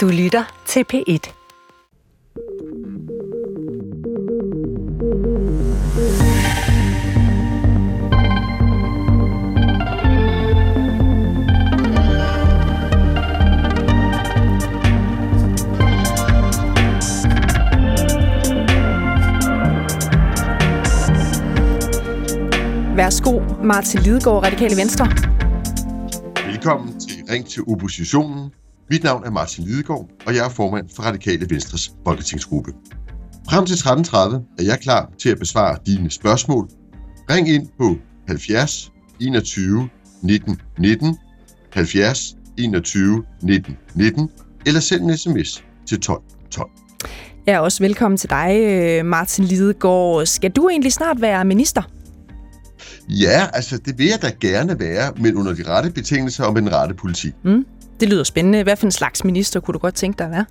Du lytter til P1. Værsgo, Martin Lidegaard, Radikale Venstre. Velkommen til Ring til oppositionen. Mit navn er Martin Lidegaard, og jeg er formand for Radikale Venstres folketingsgruppe. Frem til 13.30 er jeg klar til at besvare dine spørgsmål. Ring ind på 70 21 19 19, 70 21 19 19, eller send en sms til 12 12. Ja, også velkommen til dig, øh, Martin Lidegaard. Skal du egentlig snart være minister? Ja, altså det vil jeg da gerne være, men under de rette betingelser og med den rette politik. Mm, det lyder spændende. Hvad for en slags minister kunne du godt tænke dig at være?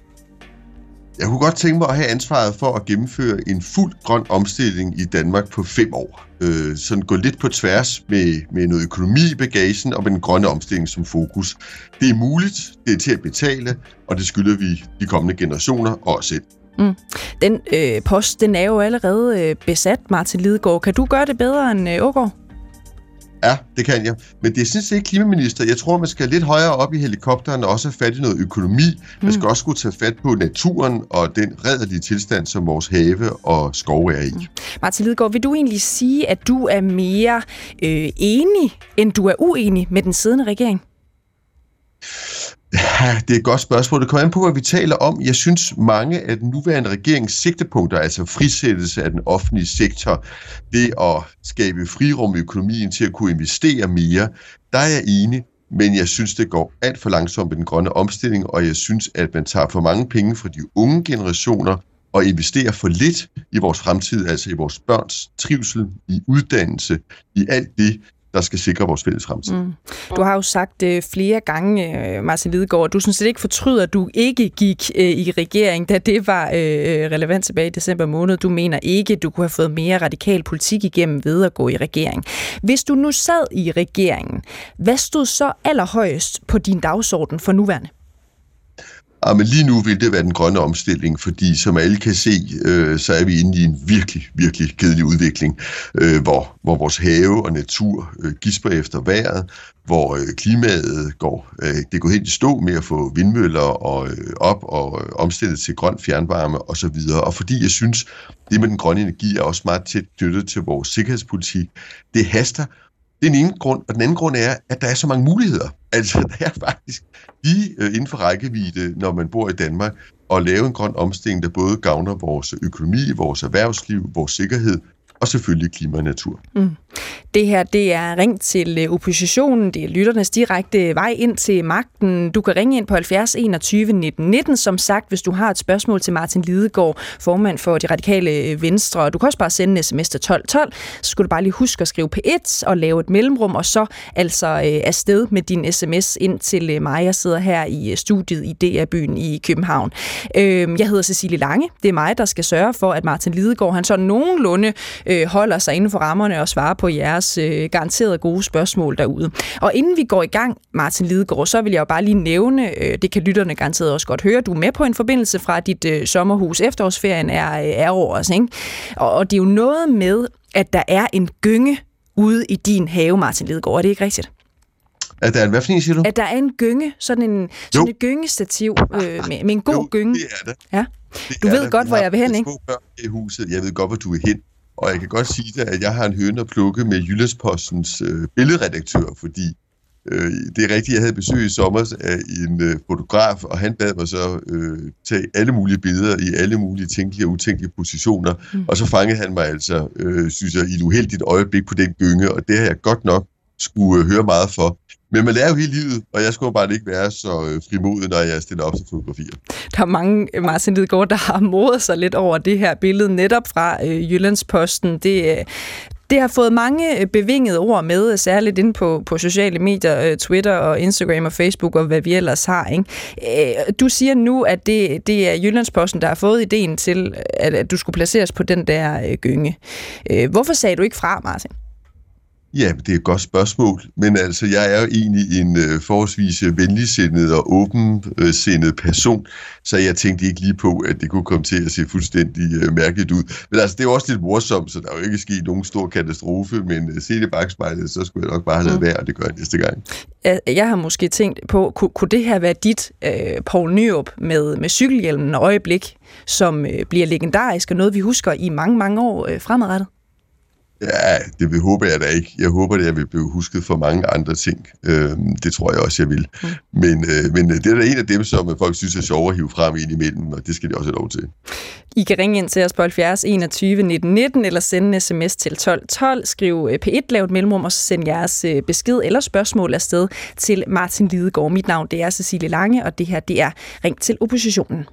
Jeg kunne godt tænke mig at have ansvaret for at gennemføre en fuld grøn omstilling i Danmark på fem år. Øh, sådan gå lidt på tværs med, med noget økonomi i bagagen og med den grønne omstilling som fokus. Det er muligt, det er til at betale, og det skylder vi de kommende generationer og os selv. Mm. Den øh, post, den er jo allerede øh, besat, Martin Lidegaard. Kan du gøre det bedre end øh, Ågaard? Ja, det kan jeg. Men det er sådan set klimaminister. Jeg tror, man skal lidt højere op i helikopteren og også have fat i noget økonomi. Man skal mm. også kunne tage fat på naturen og den rædderlige tilstand, som vores have og skove er i. Mm. Martin Lidegaard, vil du egentlig sige, at du er mere øh, enig, end du er uenig med den siddende regering? Ja, det er et godt spørgsmål. Det kommer an på, hvad vi taler om. Jeg synes, mange af den nuværende regerings sigtepunkter, altså frisættelse af den offentlige sektor, det at skabe frirum i økonomien til at kunne investere mere, der er jeg enig. Men jeg synes, det går alt for langsomt med den grønne omstilling, og jeg synes, at man tager for mange penge fra de unge generationer og investerer for lidt i vores fremtid, altså i vores børns trivsel, i uddannelse, i alt det, der skal sikre vores fælles fremtid. Mm. Du har jo sagt øh, flere gange, øh, Martin Lidegaard, at du synes ikke fortryder, at du ikke gik øh, i regering, da det var øh, øh relevant tilbage i december måned. Du mener ikke, at du kunne have fået mere radikal politik igennem ved at gå i regering. Hvis du nu sad i regeringen, hvad stod så allerhøjest på din dagsorden for nuværende? Ja, men lige nu vil det være den grønne omstilling, fordi som alle kan se, øh, så er vi inde i en virkelig, virkelig kedelig udvikling, øh, hvor, hvor vores have og natur øh, gisper efter vejret, hvor øh, klimaet går, øh, det går helt i stå med at få vindmøller og, øh, op og øh, omstillet til grøn fjernvarme osv. Og, og fordi jeg synes, det med den grønne energi er også meget tæt knyttet til vores sikkerhedspolitik, det haster, det er den ene grund, og den anden grund er, at der er så mange muligheder. Altså, der er faktisk lige øh, inden for rækkevidde, når man bor i Danmark, at lave en grøn omstilling, der både gavner vores økonomi, vores erhvervsliv, vores sikkerhed, og selvfølgelig klima og natur. Mm. Det her, det er ring til øh, oppositionen, det er lytternes direkte vej ind til magten. Du kan ringe ind på 70 21 19 19, som sagt, hvis du har et spørgsmål til Martin Lidegaard, formand for de radikale øh, venstre. Du kan også bare sende en sms til 1212, så skulle du bare lige huske at skrive P1 og lave et mellemrum, og så altså øh, afsted med din sms ind til øh, mig. Jeg sidder her i øh, studiet i DR-byen i København. Øh, jeg hedder Cecilie Lange. Det er mig, der skal sørge for, at Martin Lidegaard, han så nogenlunde øh, holder sig inden for rammerne og svarer på jeres øh, garanteret gode spørgsmål derude. Og inden vi går i gang, Martin Lidegaard, så vil jeg jo bare lige nævne, øh, det kan lytterne garanteret også godt høre, du er med på en forbindelse fra dit øh, sommerhus. Efterårsferien er, øh, er over os, ikke? Og, og det er jo noget med, at der er en gynge ude i din have, Martin Lidegaard. Er det ikke rigtigt? At der er en, hvad for en, siger du? At der er en gynge, sådan en, sådan et gyngestativ øh, med, med en god jo, gynge. det er det. Ja. Det Du ved det. godt, Vi hvor jeg vil hen, ikke? børn i huset. Jeg ved godt, hvor du er hen. Og jeg kan godt sige dig, at jeg har en høne at plukke med Jyllandspostens øh, billedredaktør, fordi øh, det er rigtigt, jeg havde besøg i sommer af en øh, fotograf, og han bad mig så øh, tage alle mulige billeder i alle mulige tænkelige og utænkelige positioner, mm. og så fangede han mig altså, øh, synes jeg, i et uheldigt øjeblik på den gynge, og det har jeg godt nok skulle øh, høre meget for. Men man lærer jo hele livet, og jeg skulle bare ikke være så øh, frimodig, når jeg stiller op til fotografier. Der er mange, øh, Martin Lidegaard, der har modet sig lidt over det her billede, netop fra øh, Jyllandsposten. Det, øh, det har fået mange øh, bevingede ord med, særligt inde på, på sociale medier, Twitter og Instagram og Facebook og hvad vi ellers har. Ikke? Du siger nu, at det, det er Jyllandsposten, der har fået ideen til, at, at du skulle placeres på den der gynge. Hvorfor sagde du ikke fra, Martin? Ja, det er et godt spørgsmål, men altså, jeg er jo egentlig en øh, forholdsvis venligsindet og åbensindet person, så jeg tænkte ikke lige på, at det kunne komme til at se fuldstændig øh, mærkeligt ud. Men altså, det er jo også lidt morsomt, så der er jo ikke sket nogen stor katastrofe, men øh, se det bagspejlet, så skulle jeg nok bare have lavet mm. værd, og det gør jeg næste gang. Jeg har måske tænkt på, kunne, kunne det her være dit øh, Paul Nyrup med, med cykelhjelmen og øjeblik, som øh, bliver legendarisk og noget, vi husker i mange, mange år øh, fremadrettet? Ja, det vil, håber jeg da ikke. Jeg håber, at jeg vil blive husket for mange andre ting. Øh, det tror jeg også, jeg vil. Mm. Men, øh, men det er da en af dem, som folk synes er sjovere at hive frem ind imellem, og det skal de også have lov til. I kan ringe ind til os på 70 21 19 19, eller sende en sms til 12 12. Skriv øh, P1, lav et mellemrum, og så send jeres øh, besked eller spørgsmål afsted til Martin Lidegaard. Mit navn det er Cecilie Lange, og det her det er Ring til oppositionen.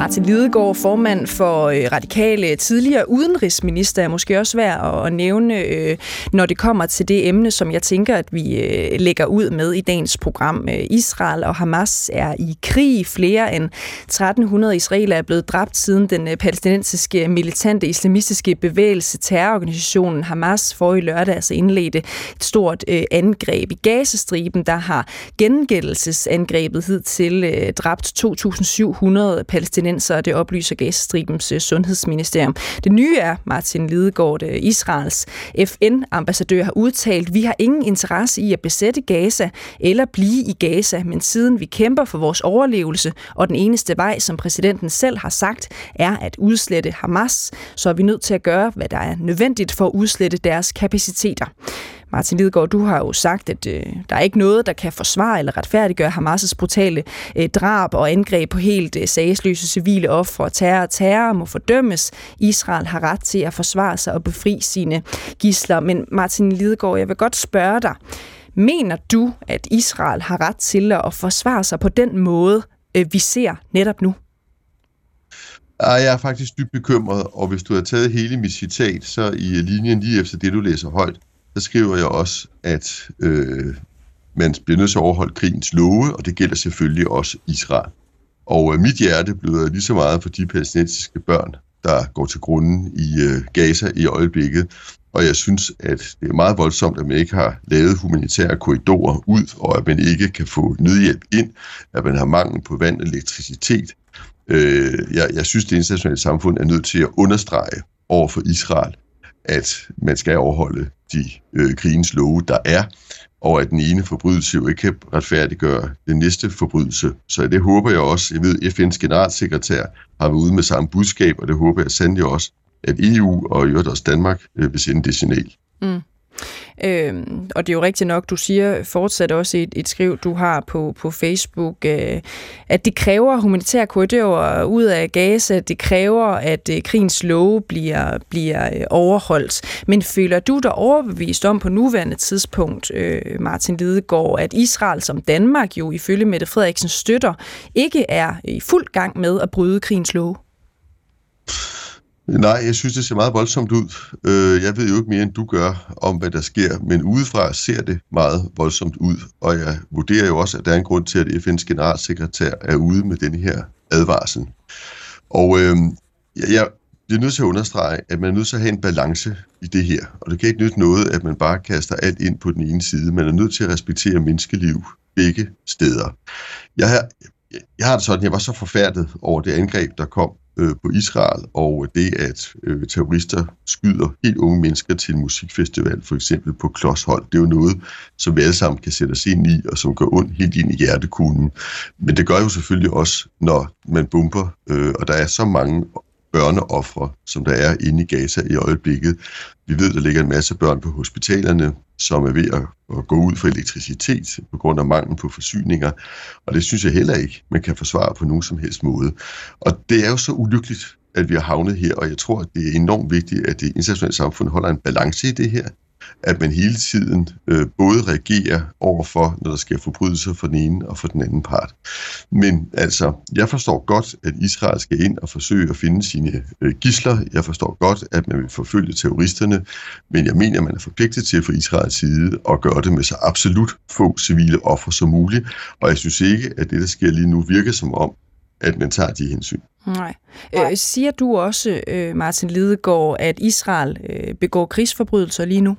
Martin Lidegaard, formand for øh, Radikale, tidligere udenrigsminister, er måske også værd at nævne, øh, når det kommer til det emne, som jeg tænker, at vi øh, lægger ud med i dagens program. Øh, Israel og Hamas er i krig. Flere end 1300 israeler er blevet dræbt siden den øh, palæstinensiske militante islamistiske bevægelse, terrororganisationen Hamas, for i lørdag altså indledte et stort øh, angreb i Gazastriben, der har gengældelsesangrebet hed til dræbt 2.700 palæstinenser palæstinenser, det oplyser Gazastribens øh, sundhedsministerium. Det nye er, Martin Lidegaard, øh, Israels FN-ambassadør, har udtalt, vi har ingen interesse i at besætte Gaza eller blive i Gaza, men siden vi kæmper for vores overlevelse, og den eneste vej, som præsidenten selv har sagt, er at udslette Hamas, så er vi nødt til at gøre, hvad der er nødvendigt for at udslette deres kapaciteter. Martin Lidegaard, du har jo sagt, at øh, der er ikke noget, der kan forsvare eller retfærdiggøre Hamas' brutale øh, drab og angreb på helt øh, sagsløse civile ofre. Terror terror må fordømmes. Israel har ret til at forsvare sig og befri sine gisler. Men Martin Lidegaard, jeg vil godt spørge dig. Mener du, at Israel har ret til at forsvare sig på den måde, øh, vi ser netop nu? Ah, jeg er faktisk dybt bekymret, og hvis du har taget hele mit citat, så i linjen lige efter det, du læser højt, der skriver jeg også, at øh, man bliver nødt til at overholde krigens love, og det gælder selvfølgelig også Israel. Og øh, mit hjerte bløder lige så meget for de palæstinensiske børn, der går til grunden i øh, Gaza i øjeblikket. Og jeg synes, at det er meget voldsomt, at man ikke har lavet humanitære korridorer ud, og at man ikke kan få nødhjælp ind, at man har mangel på vand og elektricitet. Øh, jeg, jeg synes, det internationale samfund er nødt til at understrege over for Israel, at man skal overholde de øh, krigens love, der er, og at den ene forbrydelse jo ikke kan retfærdiggøre den næste forbrydelse. Så det håber jeg også. Jeg ved, FN's generalsekretær har været ude med samme budskab, og det håber jeg sandelig også, at EU og i øvrigt også Danmark øh, vil sende det signal. Mm. Øh, og det er jo rigtigt nok, du siger fortsat også et, et skriv, du har på, på Facebook, øh, at det kræver humanitære korridorer ud af Gaza, det kræver, at øh, krigens love bliver, bliver øh, overholdt. Men føler du dig overbevist om på nuværende tidspunkt, øh, Martin Lidegaard, at Israel som Danmark jo ifølge Mette Frederiksen støtter, ikke er i fuld gang med at bryde krigens love? Nej, jeg synes, det ser meget voldsomt ud. Øh, jeg ved jo ikke mere, end du gør om, hvad der sker, men udefra ser det meget voldsomt ud, og jeg vurderer jo også, at der er en grund til, at FN's generalsekretær er ude med den her advarsel. Og øh, jeg bliver nødt til at understrege, at man er nødt til at have en balance i det her, og det kan ikke nytte noget, at man bare kaster alt ind på den ene side. Man er nødt til at respektere menneskeliv begge steder. Jeg har, jeg har det sådan, jeg var så forfærdet over det angreb, der kom øh, på Israel, og det, at øh, terrorister skyder helt unge mennesker til en musikfestival, for eksempel på Klodshold, det er jo noget, som vi alle sammen kan sætte os ind i, og som gør ondt helt ind i hjertekuglen. Men det gør jo selvfølgelig også, når man bomber, øh, og der er så mange børneoffre, som der er inde i Gaza i øjeblikket. Vi ved, der ligger en masse børn på hospitalerne, som er ved at, at gå ud for elektricitet på grund af mangel på forsyninger, og det synes jeg heller ikke, man kan forsvare på nogen som helst måde. Og det er jo så ulykkeligt, at vi har havnet her, og jeg tror, at det er enormt vigtigt, at det internationale samfund holder en balance i det her, at man hele tiden øh, både reagerer overfor, når der sker forbrydelser for den ene og for den anden part. Men altså, jeg forstår godt, at Israel skal ind og forsøge at finde sine øh, gisler. Jeg forstår godt, at man vil forfølge terroristerne, men jeg mener, at man er forpligtet til fra Israels side at gøre det med så absolut få civile ofre som muligt. Og jeg synes ikke, at det, der sker lige nu, virker som om, at man tager de hensyn. Nej. Øh, siger du også, øh, Martin Lidegaard, at Israel øh, begår krigsforbrydelser lige nu?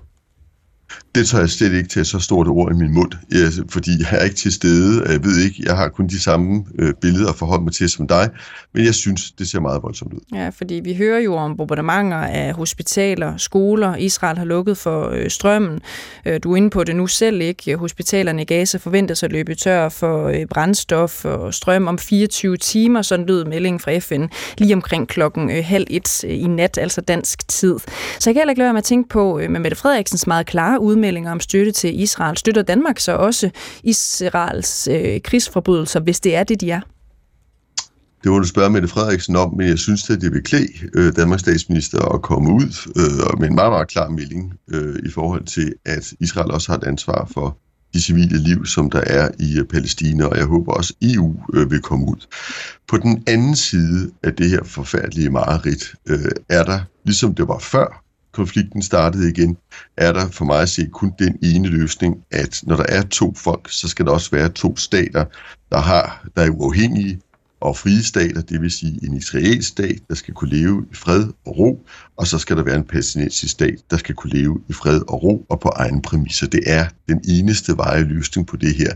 Det tager jeg slet ikke til så stort ord i min mund, jeg, fordi jeg er ikke til stede, jeg ved ikke, jeg har kun de samme øh, billeder at forholde mig til som dig, men jeg synes, det ser meget voldsomt ud. Ja, fordi vi hører jo om bombardementer af hospitaler, skoler, Israel har lukket for øh, strømmen, øh, du er inde på det nu selv, ikke? Hospitalerne i Gaza forventes at løbe tør for øh, brændstof og strøm om 24 timer, sådan lød meldingen fra FN, lige omkring klokken øh, halv et øh, i nat, altså dansk tid. Så jeg kan heller ikke lade være med at tænke på, øh, med Mette Frederiksens meget klare udmeldinger om støtte til Israel. Støtter Danmark så også Israels øh, krigsforbrydelser, hvis det er det, de er? Det må du spørge Mette Frederiksen om, men jeg synes, at det vil klæde øh, Danmarks statsminister at komme ud øh, med en meget, meget klar melding øh, i forhold til, at Israel også har et ansvar for de civile liv, som der er i øh, Palæstina, og jeg håber også, EU øh, vil komme ud. På den anden side af det her forfærdelige mareridt, øh, er der, ligesom det var før konflikten startede igen, er der for mig at se kun den ene løsning, at når der er to folk, så skal der også være to stater, der, har, der er uafhængige, og frie stater, det vil sige en israelsk stat, der skal kunne leve i fred og ro, og så skal der være en palæstinensisk stat, der skal kunne leve i fred og ro og på egen præmisser. Det er den eneste veje løsning på det her.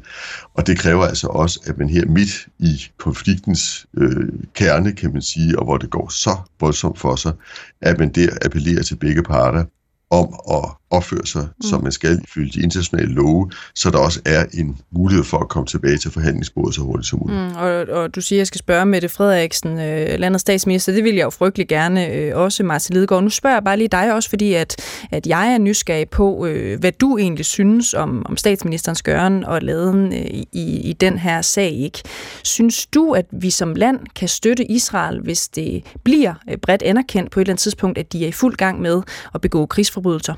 Og det kræver altså også, at man her midt i konfliktens øh, kerne, kan man sige, og hvor det går så voldsomt for sig, at man der appellerer til begge parter om at opføre sig, mm. som man skal ifølge de internationale love, så der også er en mulighed for at komme tilbage til forhandlingsbordet så hurtigt som muligt. Mm, og, og du siger, at jeg skal spørge Mette Frederiksen, øh, landets statsminister, det vil jeg jo frygtelig gerne øh, også, Martin Lidegaard. Nu spørger jeg bare lige dig også, fordi at, at jeg er nysgerrig på, øh, hvad du egentlig synes om, om statsministerens gøren og laden øh, i, i den her sag. ikke. Synes du, at vi som land kan støtte Israel, hvis det bliver øh, bredt anerkendt på et eller andet tidspunkt, at de er i fuld gang med at begå krigsforbrydelser?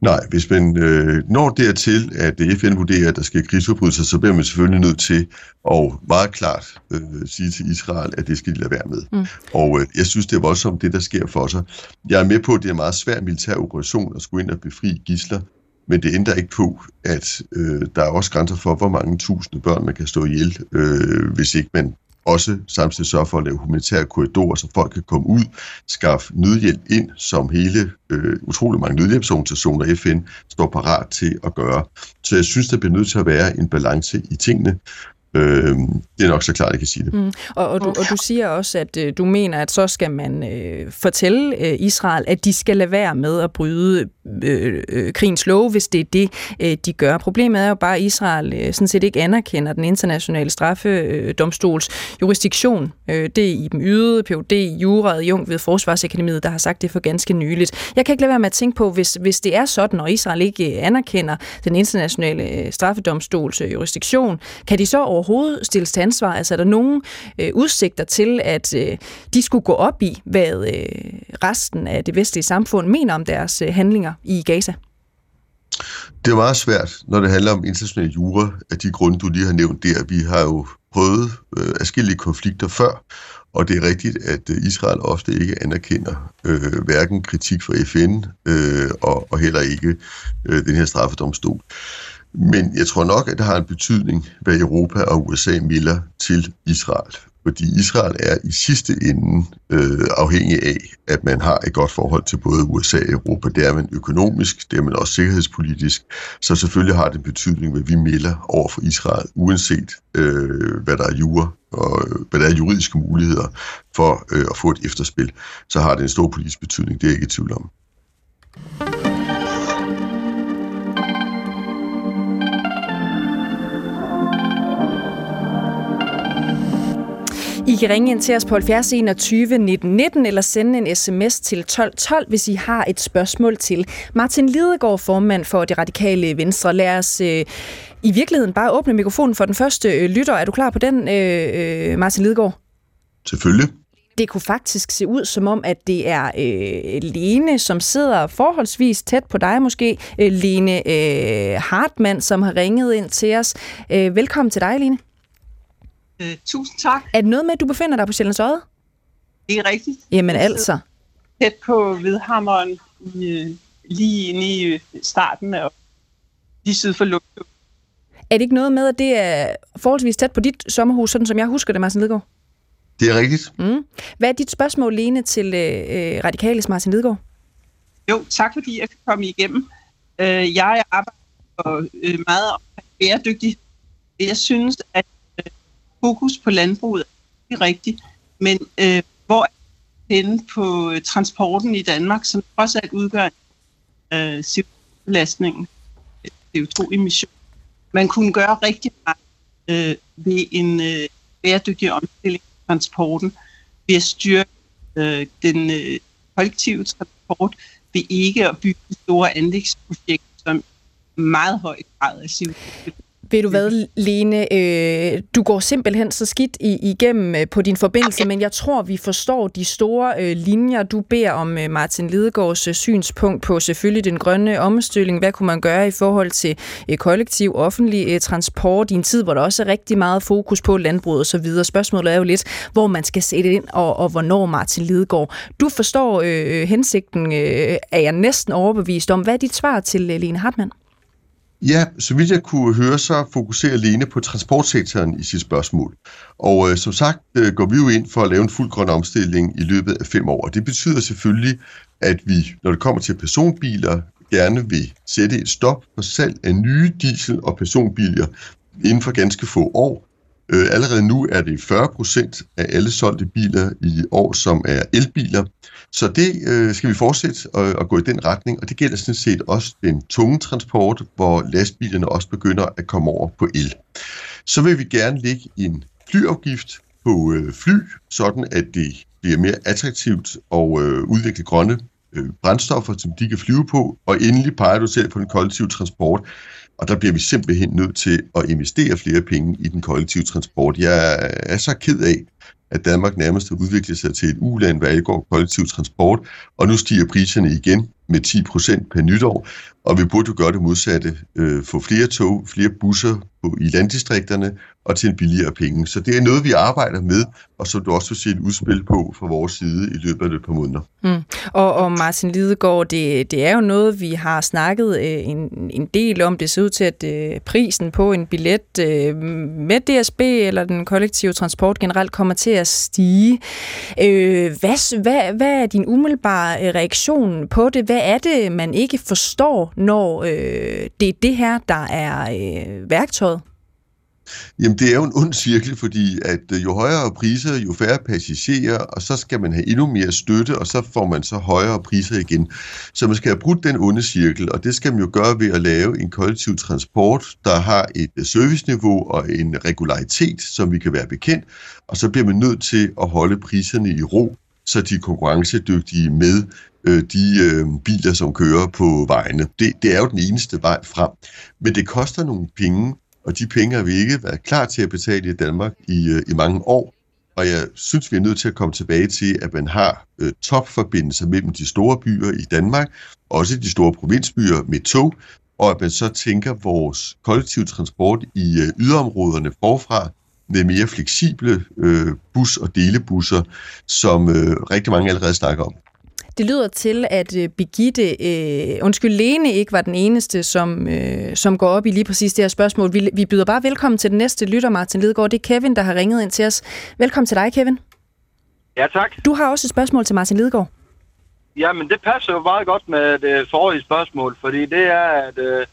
Nej, hvis man øh, når dertil, at FN vurderer, at der skal krigsforbrydelser, så bliver man selvfølgelig nødt til at meget klart øh, sige til Israel, at det skal de lade være med. Mm. Og øh, jeg synes, det er voldsomt, det der sker for sig. Jeg er med på, at det er en meget svær militær operation at skulle ind og befri gisler, men det ændrer ikke på, at øh, der er også grænser for, hvor mange tusinde børn man kan stå ihjel, øh, hvis ikke man også samtidig sørge for at lave humanitære korridorer, så folk kan komme ud, skaffe nødhjælp ind, som hele øh, utrolig mange nødhjælpsorganisationer FN står parat til at gøre. Så jeg synes, der bliver nødt til at være en balance i tingene, Øh, det er nok så klart, jeg kan sige det. Mm. Og, og, du, og du siger også, at øh, du mener, at så skal man øh, fortælle øh, Israel, at de skal lade være med at bryde øh, øh, krigens lov, hvis det er det, øh, de gør. Problemet er jo bare, at Israel øh, sådan set ikke anerkender den internationale straffedomstols øh, jurisdiktion. Øh, det er i den ydede Ph.D. Jura Jung ved Forsvarsakademiet, der har sagt det for ganske nyligt. Jeg kan ikke lade være med at tænke på, hvis, hvis det er sådan, og Israel ikke øh, anerkender den internationale øh, straffedomstols jurisdiktion, kan de så overhovedet stilles til ansvar? Altså er der nogen øh, udsigter til, at øh, de skulle gå op i, hvad øh, resten af det vestlige samfund mener om deres øh, handlinger i Gaza? Det er meget svært, når det handler om international jura, af de grunde, du lige har nævnt der. Vi har jo prøvet øh, afskillige konflikter før, og det er rigtigt, at øh, Israel ofte ikke anerkender øh, hverken kritik fra FN øh, og, og heller ikke øh, den her straffedomstol. Men jeg tror nok, at det har en betydning, hvad Europa og USA melder til Israel. Fordi Israel er i sidste ende øh, afhængig af, at man har et godt forhold til både USA og Europa. Det er man økonomisk, det er man også sikkerhedspolitisk. Så selvfølgelig har det en betydning, hvad vi melder over for Israel, uanset øh, hvad der er jure og hvad der er juridiske muligheder for øh, at få et efterspil. Så har det en stor politisk betydning, det er jeg ikke i tvivl om. I kan ringe ind til os på 70 21 19 19 eller sende en sms til 12 12, hvis I har et spørgsmål til Martin Lidegaard, formand for det radikale Venstre. Lad os øh, i virkeligheden bare åbne mikrofonen for den første øh, lytter. Er du klar på den, øh, øh, Martin Lidegaard? Selvfølgelig. Det kunne faktisk se ud som om, at det er øh, Lene, som sidder forholdsvis tæt på dig måske. Øh, Lene øh, Hartmann, som har ringet ind til os. Øh, velkommen til dig, Lene. Øh, tusind tak. Er det noget med, at du befinder dig på Sjællands Øde? Det er rigtigt. Jamen altså. Tæt på Vedhammeren, i, lige inde i starten af lige syd for Lugtø. Er det ikke noget med, at det er forholdsvis tæt på dit sommerhus, sådan som jeg husker det, Martin Lidegaard? Det er rigtigt. Mm. Hvad er dit spørgsmål, Lene, til øh, Radikales Martin Lidegaard? Jo, tak fordi jeg kan komme igennem. Øh, jeg arbejder øh, meget bæredygtigt. Jeg synes, at øh, fokus på landbruget er rigtigt, men øh, hvor er henne på øh, transporten i Danmark, som også alt udgør øh, CO2-belastningen, øh, CO2-emission. Man kunne gøre rigtig meget øh, ved en øh, bæredygtig omstilling af transporten, ved at styrke øh, den øh, kollektive transport, ved ikke at bygge store anlægsprojekter, som meget høj grad er CO2 ved du hvad, Lene? Øh, du går simpelthen så skidt i, igennem øh, på din forbindelse, men jeg tror, vi forstår de store øh, linjer. Du beder om øh, Martin Lidegaards øh, synspunkt på selvfølgelig den grønne omstilling. Hvad kunne man gøre i forhold til øh, kollektiv offentlig øh, transport i en tid, hvor der også er rigtig meget fokus på landbruget osv.? Spørgsmålet er jo lidt, hvor man skal sætte ind, og, og hvornår Martin Lidegaard. Du forstår øh, hensigten, øh, er jeg næsten overbevist om. Hvad er dit svar til øh, Lene Hartmann? Ja, så vidt jeg kunne høre, så fokuserer Lene på transportsektoren i sit spørgsmål. Og øh, som sagt øh, går vi jo ind for at lave en fuld grøn omstilling i løbet af fem år. Og det betyder selvfølgelig, at vi, når det kommer til personbiler, gerne vil sætte et stop for salg af nye diesel- og personbiler inden for ganske få år. Øh, allerede nu er det 40 procent af alle solgte biler i år, som er elbiler. Så det øh, skal vi fortsætte at, at gå i den retning, og det gælder sådan set også den tunge transport, hvor lastbilerne også begynder at komme over på el. Så vil vi gerne lægge en flyafgift på øh, fly, sådan at det bliver mere attraktivt at øh, udvikle grønne øh, brændstoffer, som de kan flyve på, og endelig peger du selv på den kollektive transport. Og der bliver vi simpelthen nødt til at investere flere penge i den kollektive transport. Jeg er så ked af, at Danmark nærmest har udviklet sig til et uland, hvad angår kollektiv transport, og nu stiger priserne igen med 10 procent per nytår, og vi burde jo gøre det modsatte, øh, få flere tog, flere busser på, i landdistrikterne og til en billigere penge. Så det er noget, vi arbejder med, og som du også vil se et udspil på fra vores side i løbet af et par måneder. Mm. Og, og Martin Lidegaard, det, det er jo noget, vi har snakket øh, en, en del om. Det ser ud til, at øh, prisen på en billet øh, med DSB eller den kollektive transport generelt kommer til at stige. Øh, hvad, hvad, hvad er din umiddelbare øh, reaktion på det? Hvad hvad er det, man ikke forstår, når øh, det er det her, der er øh, værktøjet? Jamen, det er jo en ond cirkel, fordi at øh, jo højere priser, jo færre passagerer, og så skal man have endnu mere støtte, og så får man så højere priser igen. Så man skal have brudt den onde cirkel, og det skal man jo gøre ved at lave en kollektiv transport, der har et øh, serviceniveau og en regularitet, som vi kan være bekendt, og så bliver man nødt til at holde priserne i ro, så de er konkurrencedygtige med øh, de øh, biler, som kører på vejene. Det, det er jo den eneste vej frem. Men det koster nogle penge, og de penge har vi ikke været klar til at betale i Danmark i, øh, i mange år. Og jeg synes, vi er nødt til at komme tilbage til, at man har øh, topforbindelser mellem de store byer i Danmark, også de store provinsbyer med tog, og at man så tænker vores kollektiv transport i øh, yderområderne forfra med mere fleksible øh, bus- og delebusser, som øh, rigtig mange allerede snakker om. Det lyder til, at øh, Birgitte, øh, undskyld, Lene ikke var den eneste, som, øh, som går op i lige præcis det her spørgsmål. Vi, vi byder bare velkommen til den næste lytter, Martin Lidegaard. Det er Kevin, der har ringet ind til os. Velkommen til dig, Kevin. Ja, tak. Du har også et spørgsmål til Martin Lidegaard. Jamen, det passer jo meget godt med det forrige spørgsmål, fordi det er, at øh,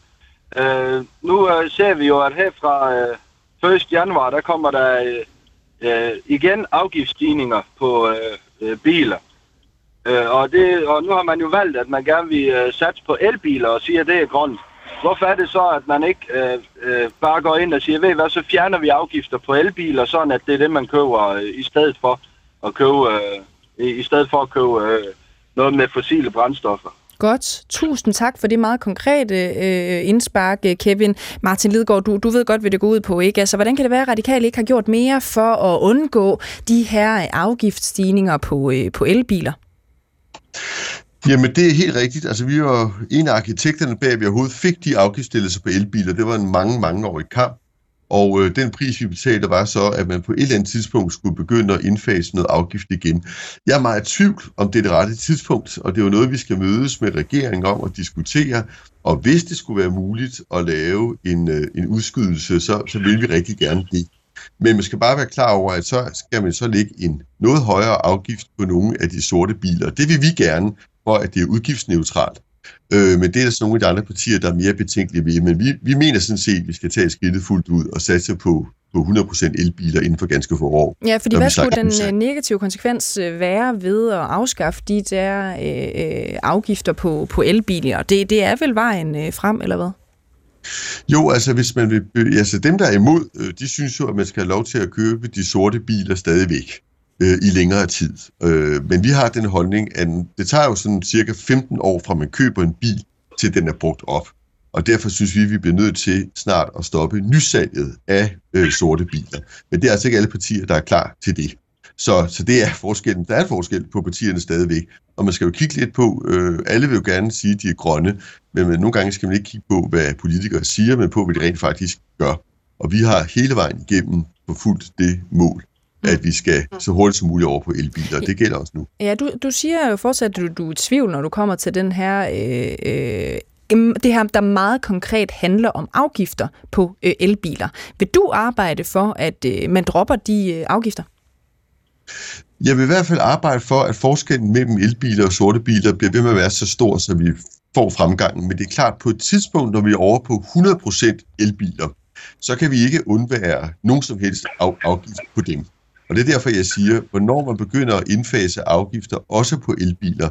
øh nu øh, ser vi jo, at her fra øh, 1. januar, der kommer der øh, igen afgiftsstigninger på øh, øh, biler. Øh, og, det, og nu har man jo valgt, at man gerne vil øh, satse på elbiler og siger, at det er grønt. Hvorfor er det så, at man ikke øh, øh, bare går ind og siger, ved hvad, så fjerner vi afgifter på elbiler, sådan at det er det, man køber øh, i stedet for at købe, øh, i, stedet for at købe øh, noget med fossile brændstoffer. Godt. Tusind tak for det meget konkrete øh, indspark, øh, Kevin. Martin Lidgaard, du, du ved godt, hvad det går ud på, ikke? Altså, hvordan kan det være, at Radikale ikke har gjort mere for at undgå de her afgiftsstigninger på, øh, på elbiler? Jamen, det er helt rigtigt. Altså, vi var en af arkitekterne bag, at vi overhovedet fik de afgiftsstillelser på elbiler. Det var en mange, mange år i kamp. Og øh, den pris, vi betalte, var så, at man på et eller andet tidspunkt skulle begynde at indfase noget afgift igen. Jeg er meget i tvivl om det er det rette tidspunkt, og det er jo noget, vi skal mødes med regeringen om at diskutere. Og hvis det skulle være muligt at lave en, øh, en udskydelse, så, så vil vi rigtig gerne det. Men man skal bare være klar over, at så skal man så lægge en noget højere afgift på nogle af de sorte biler. Det vil vi gerne, for at det er udgiftsneutralt. Øh, men det er der så nogle af de andre partier, der er mere betænkelige ved. Men vi, vi mener sådan set, at vi skal tage skridtet fuldt ud og satse på, på 100% elbiler inden for ganske få år. Ja, fordi hvad skulle den øh, negative konsekvens øh, være ved at afskaffe de der øh, øh, afgifter på, på elbiler? Det, det er vel vejen frem, eller hvad? Jo, altså hvis man vil, altså dem der er imod, øh, de synes jo, at man skal have lov til at købe de sorte biler stadigvæk øh, i længere tid. Øh, men vi har den holdning, at det tager jo sådan cirka 15 år fra man køber en bil, til den er brugt op. Og derfor synes vi, at vi bliver nødt til snart at stoppe nysalget af øh, sorte biler. Men det er altså ikke alle partier, der er klar til det. Så, så det er forskellen. Der er forskel på partierne stadigvæk. Og man skal jo kigge lidt på, øh, alle vil jo gerne sige, at de er grønne, men, men nogle gange skal man ikke kigge på, hvad politikere siger, men på, hvad de rent faktisk gør. Og vi har hele vejen igennem forfulgt det mål at vi skal så hurtigt som muligt over på elbiler. Det gælder også nu. Ja, du, du siger jo fortsat, at du, du er i tvivl, når du kommer til den her... Øh, øh, det her, der meget konkret handler om afgifter på øh, elbiler. Vil du arbejde for, at øh, man dropper de øh, afgifter? Jeg vil i hvert fald arbejde for, at forskellen mellem elbiler og sorte biler bliver ved med at være så stor, så vi får fremgangen. Men det er klart, på et tidspunkt, når vi er over på 100% elbiler, så kan vi ikke undvære nogen som helst af, afgift på dem. Og det er derfor, jeg siger, hvornår man begynder at indfase afgifter, også på elbiler,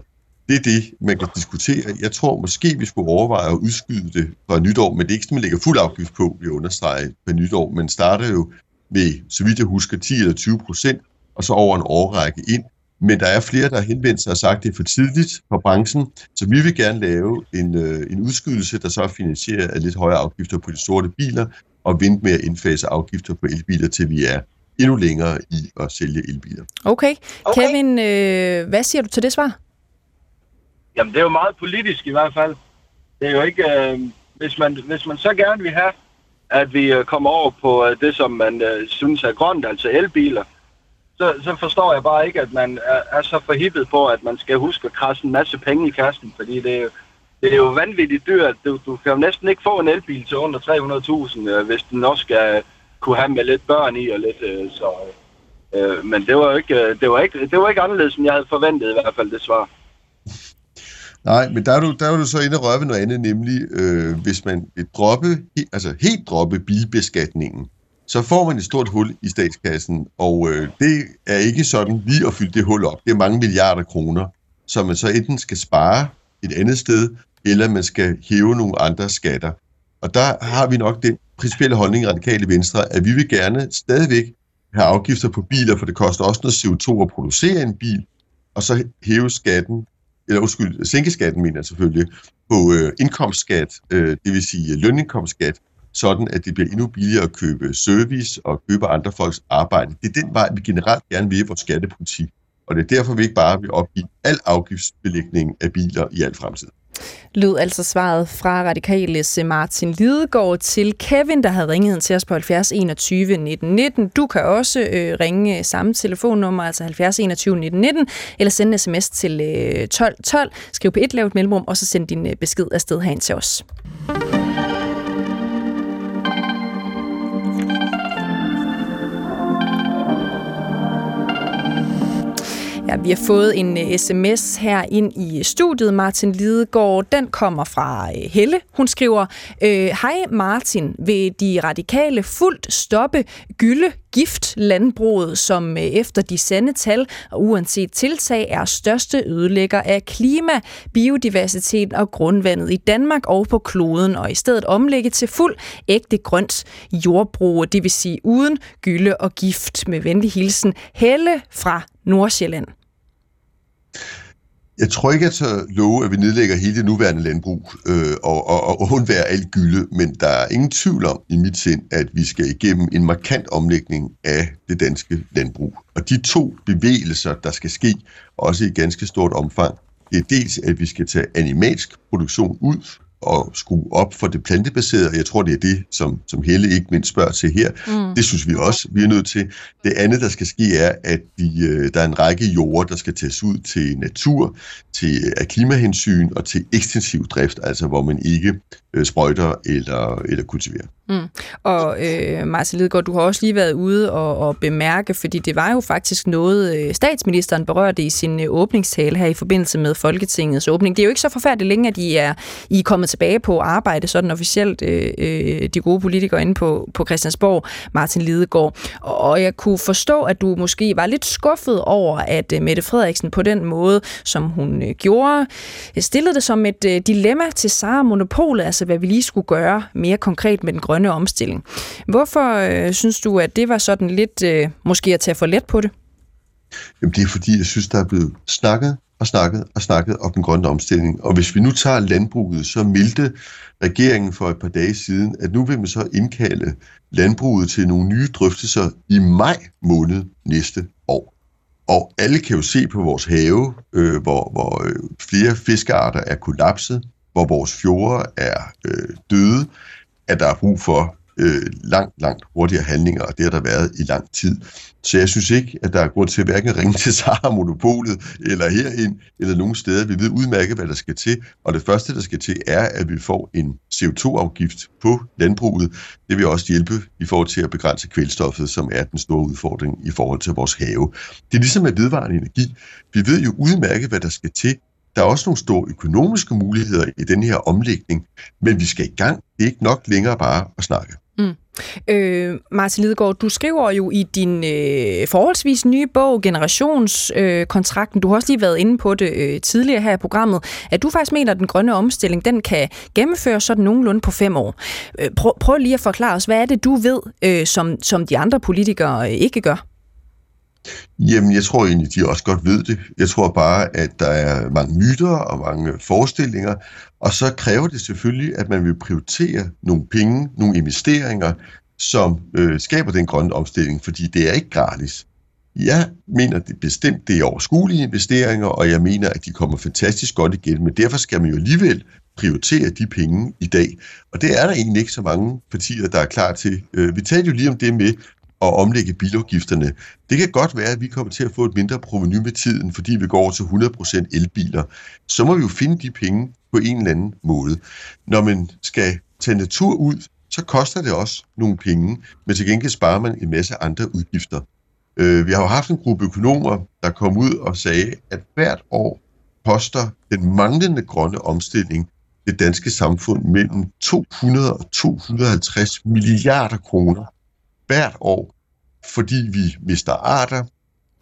det er det, man kan diskutere. Jeg tror måske, vi skulle overveje at udskyde det fra nytår, men det er ikke sådan, man lægger fuld afgift på, vi understreger på nytår. Man starter jo med, så vidt jeg husker, 10 eller 20 procent, og så over en årrække ind. Men der er flere, der har henvendt sig og sagt, at det er for tidligt for branchen, så vi vil gerne lave en, øh, en udskydelse, der så er finansieret af lidt højere afgifter på de sorte biler, og vente med at indfase afgifter på elbiler, til vi er endnu længere i at sælge elbiler. Okay. okay. Kevin, øh, hvad siger du til det svar? Jamen, det er jo meget politisk i hvert fald. Det er jo ikke... Øh, hvis, man, hvis man så gerne vil have, at vi øh, kommer over på øh, det, som man øh, synes er grønt, altså elbiler, så, så forstår jeg bare ikke, at man er, er så forhippet på, at man skal huske at krasse en masse penge i kassen, fordi det er jo, det er jo vanvittigt dyrt. Du, du kan jo næsten ikke få en elbil til under 300.000, øh, hvis den også skal kunne have med lidt børn i og lidt øh, så... Øh, men det var, ikke, øh, det, var ikke, det var ikke anderledes, som jeg havde forventet i hvert fald, det svar. Nej, men der er du, der er du så inde og røre ved noget andet, nemlig øh, hvis man vil droppe, altså helt droppe bilbeskatningen, så får man et stort hul i statskassen, og øh, det er ikke sådan lige at fylde det hul op. Det er mange milliarder kroner, som man så enten skal spare et andet sted, eller man skal hæve nogle andre skatter. Og der har vi nok den principielle holdning i Radikale Venstre, at vi vil gerne stadigvæk have afgifter på biler, for det koster også noget CO2 at producere en bil, og så hæve skatten, eller undskyld, sænke skatten, mener jeg selvfølgelig, på øh, indkomstskat, øh, det vil sige lønindkomstskat, sådan at det bliver endnu billigere at købe service og købe andre folks arbejde. Det er den vej, vi generelt gerne vil i vores skattepolitik. Og det er derfor, vi ikke bare vil opgive al afgiftsbelægning af biler i al fremtid. Lød altså svaret fra Radikales Martin Lidegaard til Kevin, der havde ringet ind til os på 70 21 19 19. Du kan også øh, ringe samme telefonnummer, altså 70 21 19 19, eller sende en sms til øh, 12 12. Skriv på et lavt mellemrum, og så send din øh, besked afsted herind til os. Her. vi har fået en øh, sms her ind i øh, studiet, Martin Lidegaard. Den kommer fra øh, Helle. Hun skriver, Hej Martin, vil de radikale fuldt stoppe gylde gift landbruget, som efter de sande tal og uanset tiltag er største ødelægger af klima, biodiversitet og grundvandet i Danmark og på kloden, og i stedet omlægge til fuld ægte grønt jordbrug, det vil sige uden gylde og gift. Med venlig hilsen, Helle fra Nordsjælland. Jeg tror ikke, at så love, at vi nedlægger hele det nuværende landbrug øh, og, og, og undværer alt gylde, men der er ingen tvivl om i mit sind, at vi skal igennem en markant omlægning af det danske landbrug. Og de to bevægelser, der skal ske, også i ganske stort omfang, det er dels, at vi skal tage animalsk produktion ud at skrue op for det plantebaserede, og jeg tror, det er det, som, som Helle ikke mindst spørger til her. Mm. Det synes vi også, vi er nødt til. Det andet, der skal ske, er, at vi, øh, der er en række jorder, der skal tages ud til natur, til af klimahensyn og til ekstensiv drift, altså hvor man ikke øh, sprøjter eller, eller kultiverer. Mm. Og øh, Marcel Lidegaard, du har også lige været ude og, og bemærke, fordi det var jo faktisk noget, øh, statsministeren berørte i sin øh, åbningstale her i forbindelse med Folketingets åbning. Det er jo ikke så forfærdeligt længe, at I er, I er kommet tilbage på arbejde, sådan officielt, øh, øh, de gode politikere inde på, på Christiansborg, Martin Lidegaard. Og jeg kunne forstå, at du måske var lidt skuffet over, at øh, Mette Frederiksen på den måde, som hun øh, gjorde, stillede det som et øh, dilemma til Sara Monopolet, altså hvad vi lige skulle gøre mere konkret med den grønne omstilling. Hvorfor øh, synes du, at det var sådan lidt øh, måske at tage for let på det? Jamen det er fordi, jeg synes, der er blevet snakket og snakket og snakket om den grønne omstilling. Og hvis vi nu tager landbruget, så meldte regeringen for et par dage siden, at nu vil man så indkalde landbruget til nogle nye drøftelser i maj måned næste år. Og alle kan jo se på vores have, øh, hvor, hvor øh, flere fiskearter er kollapset, hvor vores fjorde er øh, døde, at der er brug for øh, langt, langt hurtigere handlinger, og det har der været i lang tid. Så jeg synes ikke, at der er grund til at hverken ringe til Sara Monopolet eller herind, eller nogen steder. Vi ved udmærket, hvad der skal til, og det første, der skal til, er, at vi får en CO2-afgift på landbruget. Det vil også hjælpe i forhold til at begrænse kvælstoffet, som er den store udfordring i forhold til vores have. Det er ligesom med vedvarende energi. Vi ved jo udmærket, hvad der skal til, der er også nogle store økonomiske muligheder i den her omlægning, men vi skal i gang. Det er ikke nok længere bare at snakke. Mm. Øh, Martin Lidegaard, du skriver jo i din øh, forholdsvis nye bog, Generationskontrakten, øh, du har også lige været inde på det øh, tidligere her i programmet, at du faktisk mener, at den grønne omstilling, den kan gennemføres sådan nogenlunde på fem år. Øh, prøv, prøv lige at forklare os, hvad er det, du ved, øh, som, som de andre politikere øh, ikke gør? Jamen, jeg tror egentlig, de også godt ved det. Jeg tror bare, at der er mange myter og mange forestillinger, og så kræver det selvfølgelig, at man vil prioritere nogle penge, nogle investeringer, som øh, skaber den grønne omstilling, fordi det er ikke gratis. Jeg mener det bestemt, det er overskuelige investeringer, og jeg mener, at de kommer fantastisk godt igen, men derfor skal man jo alligevel prioritere de penge i dag. Og det er der egentlig ikke så mange partier, der er klar til. Øh, vi talte jo lige om det med, at omlægge bilafgifterne. Det kan godt være, at vi kommer til at få et mindre proveny med tiden, fordi vi går over til 100% elbiler. Så må vi jo finde de penge på en eller anden måde. Når man skal tage natur ud, så koster det også nogle penge, men til gengæld sparer man en masse andre udgifter. Øh, vi har jo haft en gruppe økonomer, der kom ud og sagde, at hvert år koster den manglende grønne omstilling det danske samfund mellem 200 og 250 milliarder kroner hvert år, fordi vi mister arter,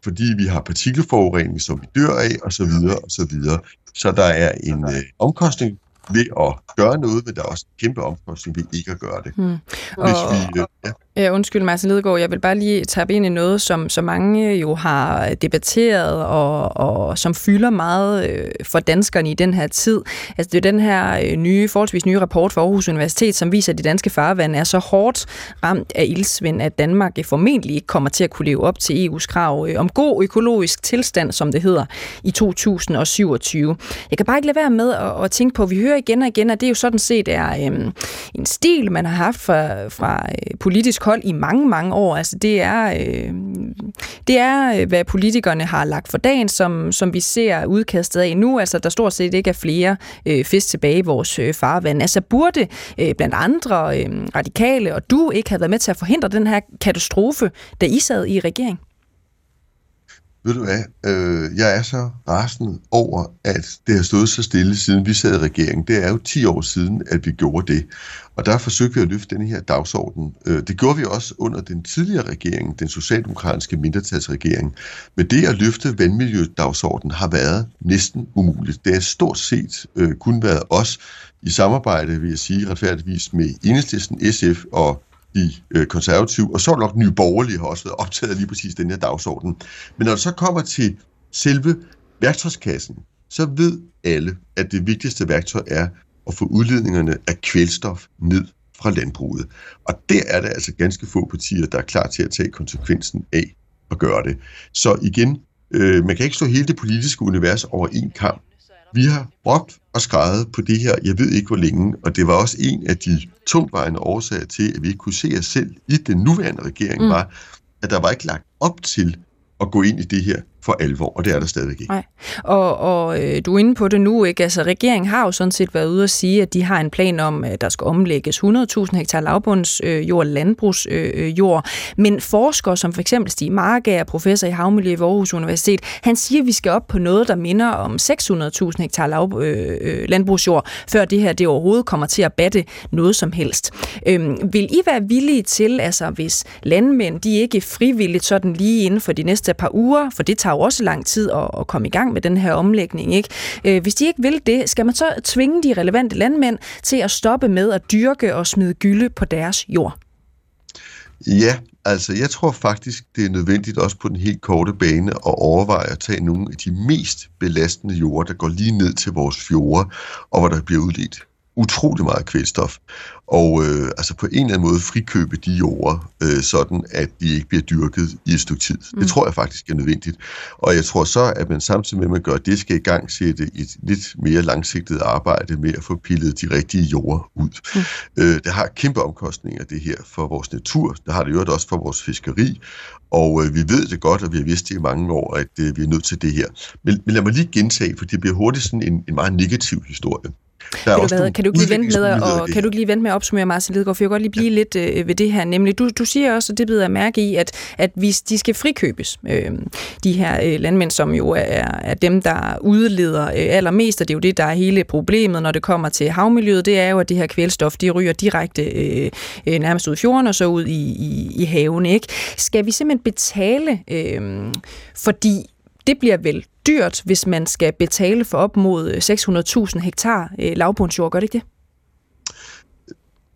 fordi vi har partikelforurening, som vi dør af, osv. Så, videre, og så, videre. så der er en øh, omkostning ved at gøre noget, men der er også en kæmpe omkostning ved ikke at gøre det. Hmm. Hvis og, vi, øh, ja. Ja, undskyld, Martin Lidegaard. Jeg vil bare lige tage ind i noget, som så mange jo har debatteret, og, og som fylder meget øh, for danskerne i den her tid. Altså, det er den her øh, nye, forholdsvis nye rapport fra Aarhus Universitet, som viser, at de danske farvand er så hårdt ramt af ildsvind, at Danmark øh, formentlig ikke kommer til at kunne leve op til EU's krav øh, om god økologisk tilstand, som det hedder, i 2027. Jeg kan bare ikke lade være med at, at tænke på, at vi hører igen og igen, at det jo sådan set er øh, en stil, man har haft fra, fra politisk politisk hold i mange, mange år. Altså det er, øh, det er, øh, hvad politikerne har lagt for dagen, som, som vi ser udkastet af nu. Altså der stort set ikke er flere øh, fisk tilbage i vores øh, farvand. Altså burde øh, blandt andre øh, radikale og du ikke have været med til at forhindre den her katastrofe, da I sad i regering? Ved du hvad, øh, jeg er så rasende over, at det har stået så stille, siden vi sad i regeringen. Det er jo 10 år siden, at vi gjorde det. Og der forsøgte vi at løfte den her dagsorden. Øh, det gjorde vi også under den tidligere regering, den socialdemokratiske mindretalsregering. Men det at løfte vandmiljødagsordenen har været næsten umuligt. Det er stort set øh, kun været os i samarbejde, vil jeg sige retfærdigvis, med Enhedslisten, SF og de øh, konservative, og så nok nye borgerlige har også været optaget af lige præcis den her dagsorden. Men når det så kommer til selve værktøjskassen, så ved alle, at det vigtigste værktøj er at få udledningerne af kvælstof ned fra landbruget. Og der er der altså ganske få partier, der er klar til at tage konsekvensen af at gøre det. Så igen, øh, man kan ikke slå hele det politiske univers over en kamp. Vi har råbt og skrevet på det her, jeg ved ikke hvor længe, og det var også en af de tungvejende årsager til, at vi ikke kunne se os selv i den nuværende regering, mm. var, at der var ikke lagt op til at gå ind i det her for alvor, og det er der stadigvæk ikke. Nej. Og, og øh, du er inde på det nu, ikke? Altså, regeringen har jo sådan set været ude at sige, at de har en plan om, at der skal omlægges 100.000 hektar lavbundsjord, øh, landbrugsjord. Øh, øh Men forskere som for eksempel Stig Margager, professor i havmiljø ved Aarhus Universitet, han siger, at vi skal op på noget, der minder om 600.000 hektar lav, øh, øh, landbrugsjord, før det her det overhovedet kommer til at batte noget som helst. Øh, vil I være villige til, altså hvis landmænd, de ikke frivilligt sådan lige inden for de næste par uger, for det tager tager jo også lang tid at, at komme i gang med den her omlægning. Ikke? Øh, hvis de ikke vil det, skal man så tvinge de relevante landmænd til at stoppe med at dyrke og smide gylde på deres jord? Ja, altså jeg tror faktisk, det er nødvendigt også på den helt korte bane at overveje at tage nogle af de mest belastende jorder, der går lige ned til vores fjorde, og hvor der bliver udledt utrolig meget kvælstof, og øh, altså på en eller anden måde frikøbe de jorder, øh, sådan at de ikke bliver dyrket i et stykke tid. Mm. Det tror jeg faktisk er nødvendigt. Og jeg tror så, at man samtidig med, at man gør det, skal i gang sætte et lidt mere langsigtet arbejde med at få pillet de rigtige jorder ud. Mm. Øh, det har kæmpe omkostninger, det her, for vores natur. Det har det jo også for vores fiskeri. Og øh, vi ved det godt, og vi har vidst det i mange år, at øh, vi er nødt til det her. Men, men lad mig lige gentage, for det bliver hurtigt sådan en, en meget negativ historie. Der kan, du, hvad, kan, du lige vente med at, og, kan du lige vente med at opsummere, Marcel Lidegaard, for jeg kan godt lige blive ja. lidt øh, ved det her. Nemlig, du, du siger også, og det bliver jeg mærke i, at, at hvis de skal frikøbes, øh, de her øh, landmænd, som jo er, er dem, der udleder øh, allermest, og det er jo det, der er hele problemet, når det kommer til havmiljøet, det er jo, at det her kvælstof, de ryger direkte øh, øh, nærmest ud i fjorden og så ud i, i, i haven. Ikke? Skal vi simpelthen betale, øh, fordi det bliver vel dyrt, hvis man skal betale for op mod øh, 600.000 hektar øh, lavbundsjord, gør det ikke det?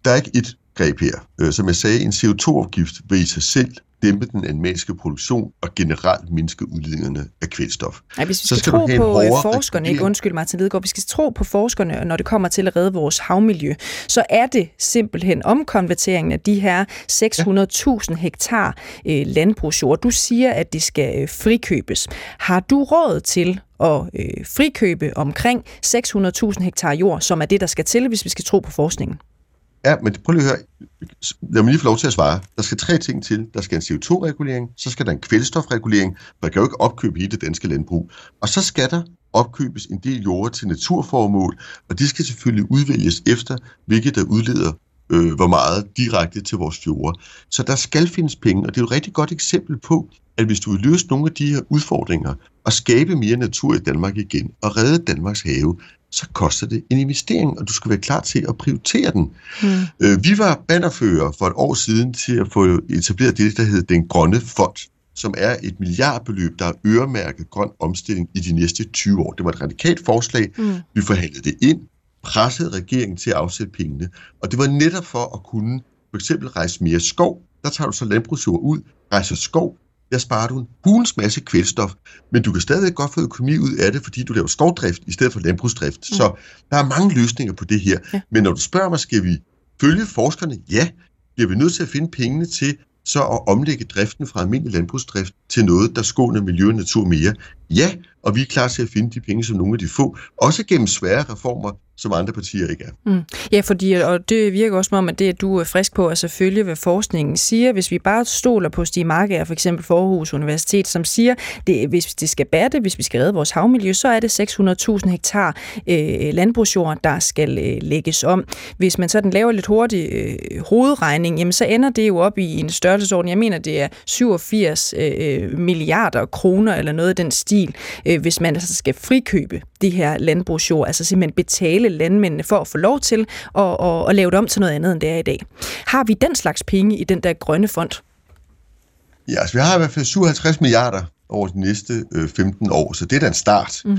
Der er ikke et greb her. Øh, som jeg sagde, en CO2-afgift vil i sig selv dæmpe den animalske produktion og generelt mindske udledningerne af kvælstof. Ja, hvis vi skal, så skal tro på øh, forskerne, ikke undskyld Martin Lidegaard, vi skal tro på forskerne, når det kommer til at redde vores havmiljø, så er det simpelthen omkonverteringen af de her 600.000 hektar øh, landbrugsjord. Du siger, at det skal øh, frikøbes. Har du råd til at øh, frikøbe omkring 600.000 hektar jord, som er det, der skal til, hvis vi skal tro på forskningen? Ja, men prøv lige at høre. Lad mig lige få lov til at svare. Der skal tre ting til. Der skal en CO2-regulering, så skal der en kvælstofregulering, man kan jo ikke opkøbe hele det danske landbrug. Og så skal der opkøbes en del jord til naturformål, og de skal selvfølgelig udvælges efter, hvilket der udleder øh, hvor meget direkte til vores fjorde. Så der skal findes penge, og det er et rigtig godt eksempel på, at hvis du vil løse nogle af de her udfordringer og skabe mere natur i Danmark igen og redde Danmarks have, så koster det en investering, og du skal være klar til at prioritere den. Mm. Øh, vi var bannerfører for et år siden til at få etableret det, der hedder Den Grønne Fond, som er et milliardbeløb, der er øremærket grøn omstilling i de næste 20 år. Det var et radikalt forslag. Mm. Vi forhandlede det ind, pressede regeringen til at afsætte pengene, og det var netop for at kunne for eksempel rejse mere skov. Der tager du så landbrugsjord ud, rejser skov, der sparer du en hulens masse kvælstof, men du kan stadig godt få økonomi ud af det, fordi du laver skovdrift i stedet for landbrugsdrift. Mm. Så der er mange løsninger på det her. Ja. Men når du spørger mig, skal vi følge forskerne? Ja, bliver vi nødt til at finde pengene til så at omlægge driften fra almindelig landbrugsdrift til noget, der skåner miljø og natur mere? Ja, og vi er klar til at finde de penge, som nogle af de få, også gennem svære reformer, som andre partier ikke er. Mm. Ja, fordi, og det virker også som om, at det, at du er frisk på at selvfølgelig, hvad forskningen siger, hvis vi bare stoler på Stig Marker, for eksempel for Aarhus Universitet, som siger, det, hvis det skal batte, hvis vi skal redde vores havmiljø, så er det 600.000 hektar øh, landbrugsjord, der skal øh, lægges om. Hvis man sådan laver lidt hurtig øh, hovedregning, jamen så ender det jo op i en størrelsesorden, jeg mener, det er 87 øh, øh, milliarder kroner eller noget af den stil, øh, hvis man altså skal frikøbe det her landbrugsjord, altså simpelthen betale landmændene for at få lov til at, at, at lave det om til noget andet, end det er i dag. Har vi den slags penge i den der grønne fond? Ja, altså vi har i hvert fald 57 milliarder over de næste øh, 15 år, så det er da en start. Mm.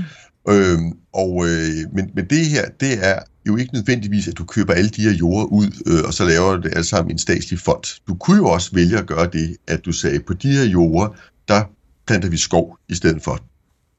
Øhm, og, øh, men, men det her, det er jo ikke nødvendigvis, at du køber alle de her jorder ud, øh, og så laver det alt sammen en statslig fond. Du kunne jo også vælge at gøre det, at du sagde, på de her jorder, der planter vi skov i stedet for.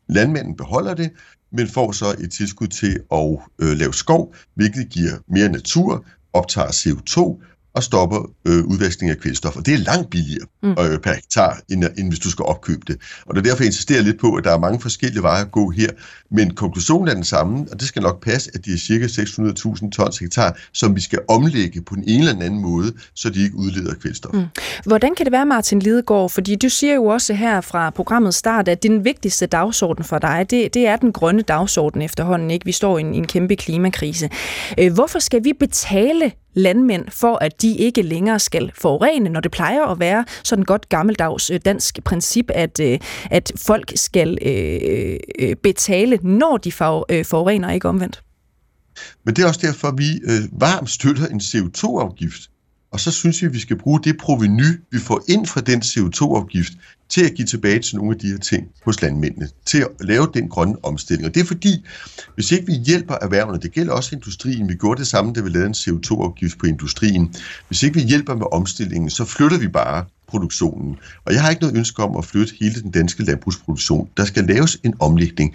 Landmanden beholder det, men får så et tilskud til at øh, lave skov, hvilket giver mere natur, optager CO2, og stopper øh, udvaskning af kvælstof. Og det er langt billigere mm. øh, per hektar, end, end hvis du skal opkøbe det. Og det er derfor, jeg insisterer lidt på, at der er mange forskellige veje at gå her. Men konklusionen er den samme, og det skal nok passe, at det er cirka 600.000 tons hektar, som vi skal omlægge på ene eller anden måde, så de ikke udleder kvælstof. Mm. Hvordan kan det være, Martin Lidegaard? Fordi du siger jo også her fra programmets start, at den vigtigste dagsorden for dig, det, det er den grønne dagsorden efterhånden. Ikke? Vi står i en, i en kæmpe klimakrise. Øh, hvorfor skal vi betale landmænd for, at de ikke længere skal forurene, når det plejer at være sådan godt gammeldags øh, dansk princip, at, øh, at folk skal øh, øh betale, når de forurener, ikke omvendt? Men det er også derfor, vi øh, varmt støtter en CO2-afgift. Og så synes vi, at vi skal bruge det proveny, vi får ind fra den CO2-afgift, til at give tilbage til nogle af de her ting hos landmændene, til at lave den grønne omstilling. Og det er fordi, hvis ikke vi hjælper erhvervene, det gælder også industrien, vi gjorde det samme, da vi lavede en CO2-afgift på industrien, hvis ikke vi hjælper med omstillingen, så flytter vi bare produktionen. Og jeg har ikke noget ønske om at flytte hele den danske landbrugsproduktion. Der skal laves en omlægning.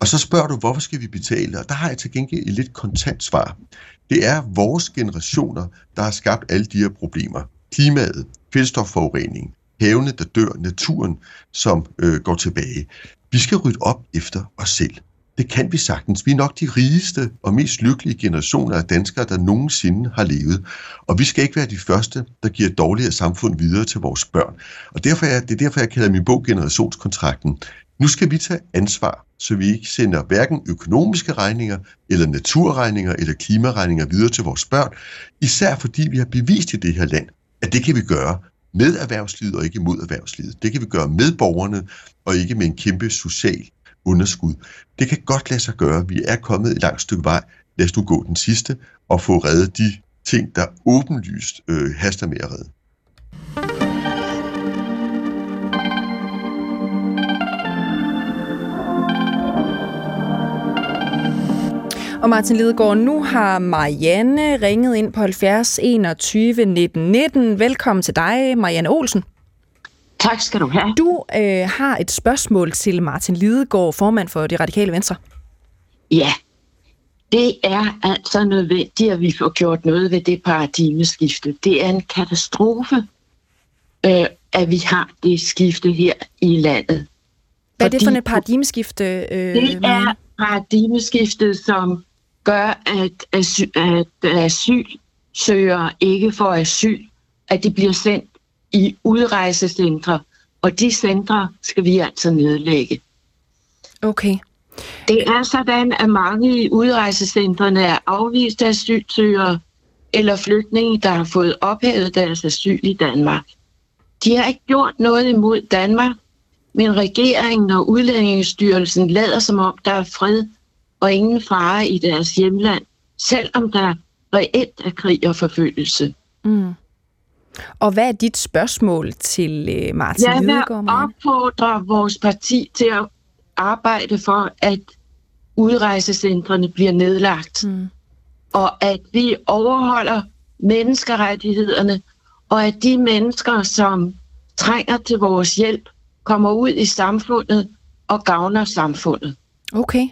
Og så spørger du, hvorfor skal vi betale? Og der har jeg til gengæld et lidt kontant svar. Det er vores generationer, der har skabt alle de her problemer. Klimaet, kvælstofforurening, havene, der dør, naturen, som øh, går tilbage. Vi skal rydde op efter os selv. Det kan vi sagtens. Vi er nok de rigeste og mest lykkelige generationer af danskere, der nogensinde har levet. Og vi skal ikke være de første, der giver et dårligere samfund videre til vores børn. Og derfor er, det er derfor, jeg kalder min bog Generationskontrakten. Nu skal vi tage ansvar, så vi ikke sender hverken økonomiske regninger, eller naturregninger, eller klimaregninger videre til vores børn. Især fordi vi har bevist i det her land, at det kan vi gøre med erhvervslivet og ikke mod erhvervslivet. Det kan vi gøre med borgerne, og ikke med en kæmpe social underskud. Det kan godt lade sig gøre. Vi er kommet et langt stykke vej. Lad os nu gå den sidste og få reddet de ting, der åbenlyst øh, haster med at redde. Og Martin Lidegaard, nu har Marianne ringet ind på 70 21 19 19. Velkommen til dig, Marianne Olsen. Tak skal du have. Du øh, har et spørgsmål til Martin Lidegaard, formand for Det Radikale Venstre. Ja, det er altså nødvendigt, at vi får gjort noget ved det paradigmeskifte. Det er en katastrofe, øh, at vi har det skifte her i landet. Hvad er det for et paradigmeskifte? Øh, det er paradigmeskiftet, som gør, at, asyl, at asylsøgere ikke får asyl, at de bliver sendt i udrejsecentre, og de centre skal vi altså nedlægge. Okay. Det er sådan, at mange i udrejsecentrene er afvist asylsøgere eller flygtninge, der har fået ophævet deres asyl i Danmark. De har ikke gjort noget imod Danmark, men regeringen og Udlændingsstyrelsen lader som om, der er fred og ingen fare i deres hjemland, selvom der reelt er krig og forfølgelse. Mm. Og hvad er dit spørgsmål til øh, Martin Jeg vil opfordre vores parti til at arbejde for, at udrejsecentrene bliver nedlagt. Mm. Og at vi overholder menneskerettighederne, og at de mennesker, som trænger til vores hjælp, kommer ud i samfundet og gavner samfundet. Okay.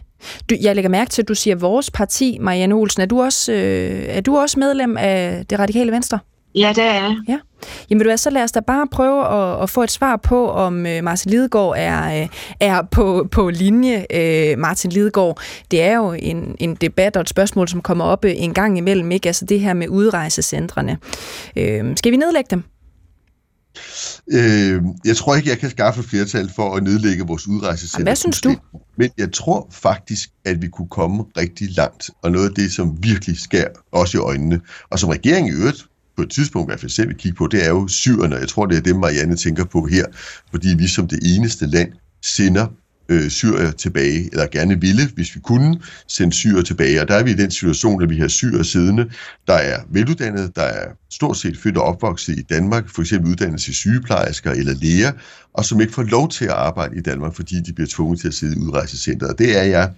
Du, jeg lægger mærke til, at du siger vores parti, Marianne Olsen. Er du også, øh, er du også medlem af det radikale venstre? Ja, det er jeg. Ja. Jamen du så lad os da bare prøve at, at få et svar på, om øh, Martin Lidegaard er, øh, er på, på linje. Øh, Martin Lidegaard, det er jo en, en debat og et spørgsmål, som kommer op øh, en gang imellem, ikke? Altså det her med udrejsecentrene. Øh, skal vi nedlægge dem? Øh, jeg tror ikke, jeg kan skaffe flertal for at nedlægge vores udrejsecenter. Hvad synes du? Men jeg tror faktisk, at vi kunne komme rigtig langt, og noget af det, som virkelig skær også i øjnene, og som regeringen i øvrigt på et tidspunkt i hvert fald selv vil kigge på, det er jo syrerne. Jeg tror, det er dem, Marianne tænker på her, fordi vi som det eneste land sender øh, syrer tilbage, eller gerne ville, hvis vi kunne, sende syrer tilbage. Og der er vi i den situation, at vi har syrer siddende, der er veluddannede, der er stort set født og opvokset i Danmark, for eksempel uddannet til sygeplejersker eller læger, og som ikke får lov til at arbejde i Danmark, fordi de bliver tvunget til at sidde i udrejsecenteret. Det er jeg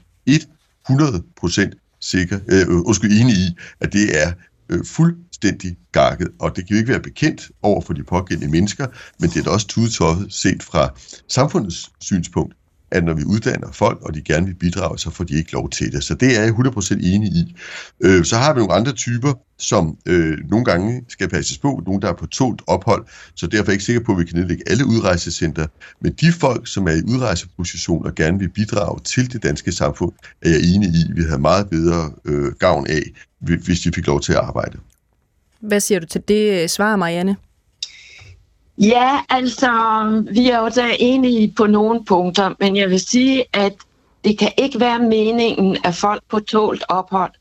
100% sikker, øh, undskyld, enig i, at det er øh, fuldstændig gakket, og det kan jo ikke være bekendt over for de pågældende mennesker, men det er da også tudetoffet set fra samfundets synspunkt, at når vi uddanner folk, og de gerne vil bidrage, så får de ikke lov til det. Så det er jeg 100% enig i. Øh, så har vi nogle andre typer, som øh, nogle gange skal passes på, nogle der er på tålt ophold, så derfor er jeg ikke sikker på, at vi kan nedlægge alle udrejsecenter. Men de folk, som er i udrejseposition og gerne vil bidrage til det danske samfund, er jeg enig i, vi har meget bedre øh, gavn af, hvis de fik lov til at arbejde. Hvad siger du til det svar, Marianne? Ja, altså, vi er jo da enige på nogle punkter, men jeg vil sige, at det kan ikke være meningen, at folk på tålt ophold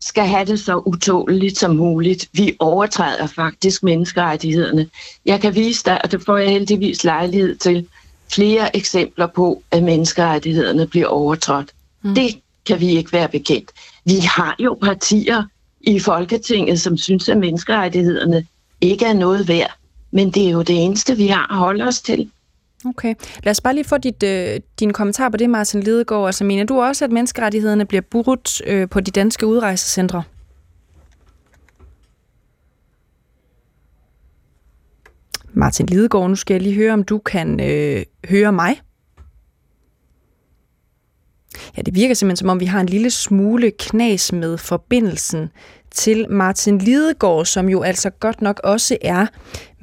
skal have det så utåligt som muligt. Vi overtræder faktisk menneskerettighederne. Jeg kan vise dig, og det får jeg heldigvis lejlighed til, flere eksempler på, at menneskerettighederne bliver overtrådt. Mm. Det kan vi ikke være bekendt. Vi har jo partier i Folketinget, som synes, at menneskerettighederne ikke er noget værd. Men det er jo det eneste, vi har at holde os til. Okay. Lad os bare lige få dit, øh, din kommentar på det, Martin Lidegaard. Altså, mener du også, at menneskerettighederne bliver brudt øh, på de danske udrejsecentre? Martin Lidegaard, nu skal jeg lige høre, om du kan øh, høre mig. Ja, det virker simpelthen som om, vi har en lille smule knas med forbindelsen til Martin Lidegaard, som jo altså godt nok også er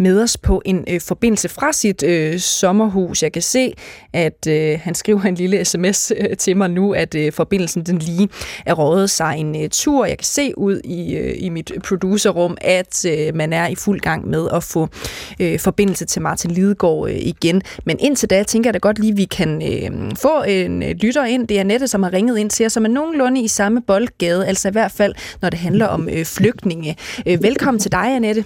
med os på en øh, forbindelse fra sit øh, sommerhus. Jeg kan se, at øh, han skriver en lille sms øh, til mig nu, at øh, forbindelsen den lige er rådet sig en øh, tur. Jeg kan se ud i, øh, i mit producerrum, at øh, man er i fuld gang med at få øh, forbindelse til Martin Lidegaard øh, igen. Men indtil da tænker jeg da godt lige, at vi kan øh, få en øh, lytter ind. Det er Nette, som har ringet ind til os, som er nogenlunde i samme boldgade, altså i hvert fald, når det handler om øh, flygtninge. Øh, velkommen til dig, Annette.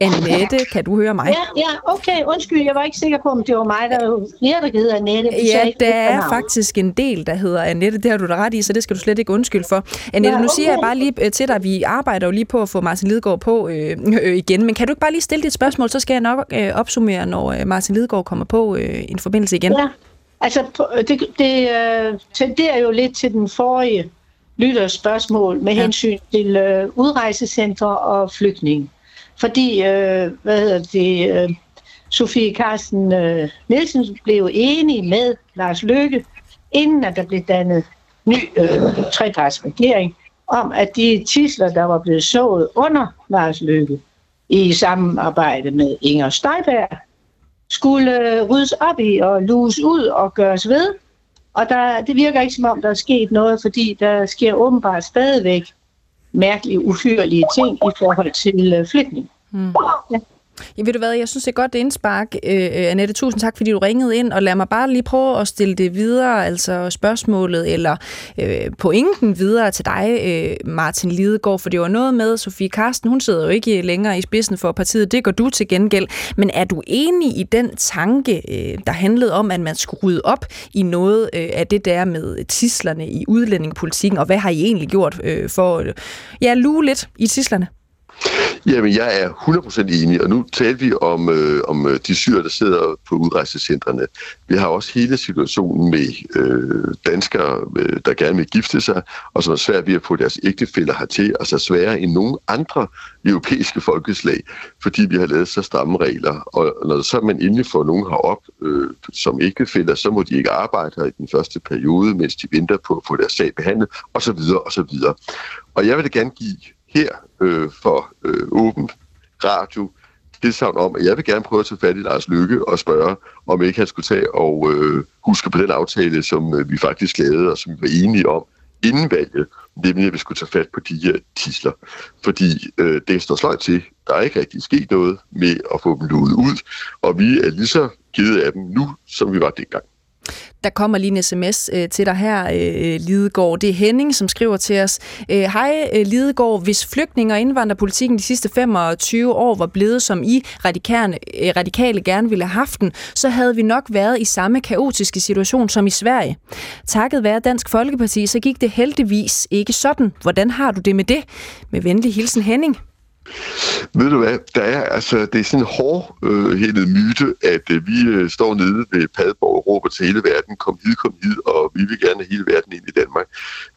Annette, kan du høre mig? Ja, ja, okay, undskyld, jeg var ikke sikker på, om det var mig, der er jo flere, der hedder Annette. Ja, der er faktisk en del, der hedder Annette, det har du da ret i, så det skal du slet ikke undskylde for. Annette, ja, okay. nu siger jeg bare lige øh, til dig, vi arbejder jo lige på at få Martin Lidegaard på øh, øh, igen, men kan du ikke bare lige stille dit spørgsmål, så skal jeg nok øh, opsummere, når øh, Martin Lidegaard kommer på øh, en forbindelse igen. Ja, altså det, det øh, tenderer jo lidt til den forrige lytter spørgsmål med ja. hensyn til øh, udrejsecenter og flygtning. Fordi, øh, hvad hedder det, øh, Sofie Carsten øh, Nielsen blev enig med Lars Løkke, inden at der blev dannet ny øh, trepartsregering, om at de tisler, der var blevet sået under Lars Løkke, i samarbejde med Inger Støjberg, skulle øh, ryddes op i og luges ud og gøres ved, og der, det virker ikke som om, der er sket noget, fordi der sker åbenbart stadigvæk mærkelige, uhyrlige ting i forhold til øh, flytning. Mm. Ja. Ja, ved du hvad, jeg synes det er godt indspark. Øh, øh, Annette, tusind tak, fordi du ringede ind, og lad mig bare lige prøve at stille det videre, altså spørgsmålet eller øh, pointen videre til dig, øh, Martin Lidegaard, for det var noget med, Sofie Karsten, hun sidder jo ikke længere i spidsen for partiet, det går du til gengæld, men er du enig i den tanke, øh, der handlede om, at man skulle rydde op i noget øh, af det der med tislerne i udlændingepolitikken, og hvad har I egentlig gjort øh, for at ja, luge lidt i tislerne? Jamen, jeg er 100% enig, og nu taler vi om, øh, om øh, de syre, der sidder på udrejsecentrene. Vi har også hele situationen med øh, danskere, øh, der gerne vil gifte sig, og som er svært ved at få deres ægtefælder hertil, så sværere end nogen andre europæiske folkeslag, fordi vi har lavet så stramme regler. Og når så man endelig får nogen herop øh, som ægtefælder, så må de ikke arbejde her i den første periode, mens de venter på at få deres sag behandlet, osv. osv. Og jeg vil da gerne give her øh, for øh, åben radio tilsavn om, at jeg vil gerne prøve at tage fat i Lars Lykke og spørge, om ikke han skulle tage og øh, huske på den aftale, som øh, vi faktisk lavede, og som vi var enige om inden valget, nemlig at vi skulle tage fat på de her tisler. Fordi øh, det står sløjt til. Der er ikke rigtig sket noget med at få dem luet ud, og vi er lige så kede af dem nu, som vi var dengang. Der kommer lige en sms øh, til dig her, øh, øh, Lidegaard. Det er Henning, som skriver til os. Øh, hej øh, Lidegaard, hvis flygtning- og indvandrerpolitikken de sidste 25 år var blevet, som I radikale, øh, radikale gerne ville have haft den, så havde vi nok været i samme kaotiske situation som i Sverige. Takket være Dansk Folkeparti, så gik det heldigvis ikke sådan. Hvordan har du det med det? Med venlig hilsen Henning. Ved du hvad, der er, altså, det er sådan en hårdhændet øh, myte, at øh, vi øh, står nede ved Padborg og råber til hele verden, kom hid, kom hid, og vi vil gerne have hele verden ind i Danmark.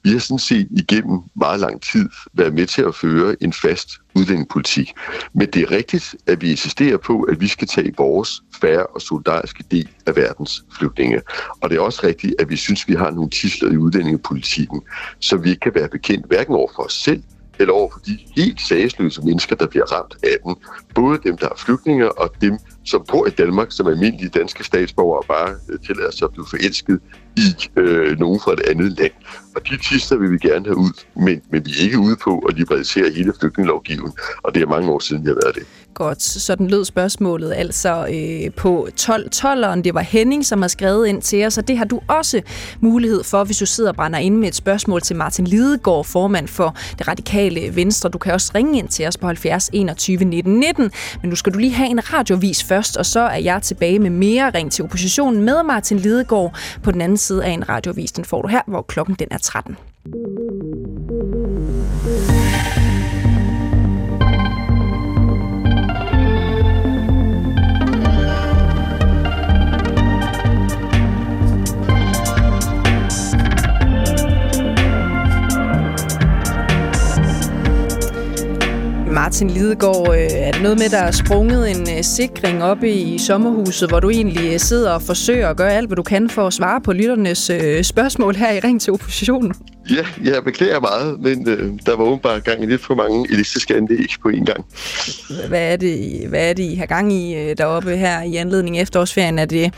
Vi har sådan set igennem meget lang tid været med til at føre en fast udlændingepolitik. Men det er rigtigt, at vi insisterer på, at vi skal tage vores færre og solidariske del af verdens flygtninge. Og det er også rigtigt, at vi synes, at vi har nogle tisler i udlændingepolitikken, som vi ikke kan være bekendt hverken over for os selv, eller over for de helt sagsløse mennesker, der bliver ramt af den. Både dem, der er flygtninge, og dem, som bor i Danmark, som almindelige danske statsborgere, bare øh, tillader sig at blive forelsket i øh, nogen fra et andet land. Og de tister vil vi gerne have ud, men, men vi er ikke ude på at liberalisere hele flygtningelovgivningen, og det er mange år siden, jeg har været det. Godt, sådan lød spørgsmålet altså øh, på 12-12'eren. Det var Henning, som har skrevet ind til os, og det har du også mulighed for, hvis du sidder og brænder ind med et spørgsmål til Martin Lidegaard, formand for det radikale Venstre. Du kan også ringe ind til os på 70 21 19 19, men nu skal du lige have en radiovis først, og så er jeg tilbage med mere Ring til oppositionen med Martin Lidegaard på den anden side af en radiovis. Den får du her, hvor klokken den er Statsretten. Martin Lidegaard, øh, er det noget med, der er sprunget en øh, sikring oppe i sommerhuset, hvor du egentlig øh, sidder og forsøger at gøre alt, hvad du kan for at svare på lytternes spørgsmål her i Ring til oppositionen? Ja, jeg beklager meget, men øh, der var åbenbart gang i lidt for mange elektriske anlæg på en gang. Hvad er det, hvad er det I har gang i øh, deroppe her i anledning af efterårsferien? Er det,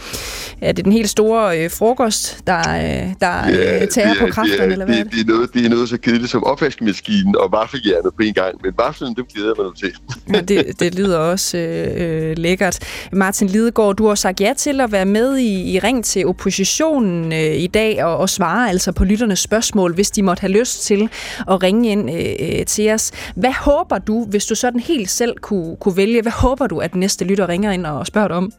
er det den helt store øh, frokost, der, øh, der ja, øh, tager på kræfterne, det eller hvad det, det, er noget, det er noget så kedeligt som opvaskemaskinen og vaffeljernet på en gang, men vaflen, dem glæder jeg mig til. ja, det, det lyder også øh, lækkert. Martin Lidegaard, du har sagt ja til at være med i, i Ring til oppositionen øh, i dag og, og svare altså på lytternes spørgsmål hvis de måtte have lyst til at ringe ind øh, øh, til os. Hvad håber du, hvis du sådan helt selv kunne, kunne vælge, hvad håber du, at næste lytter ringer ind og spørger dig om?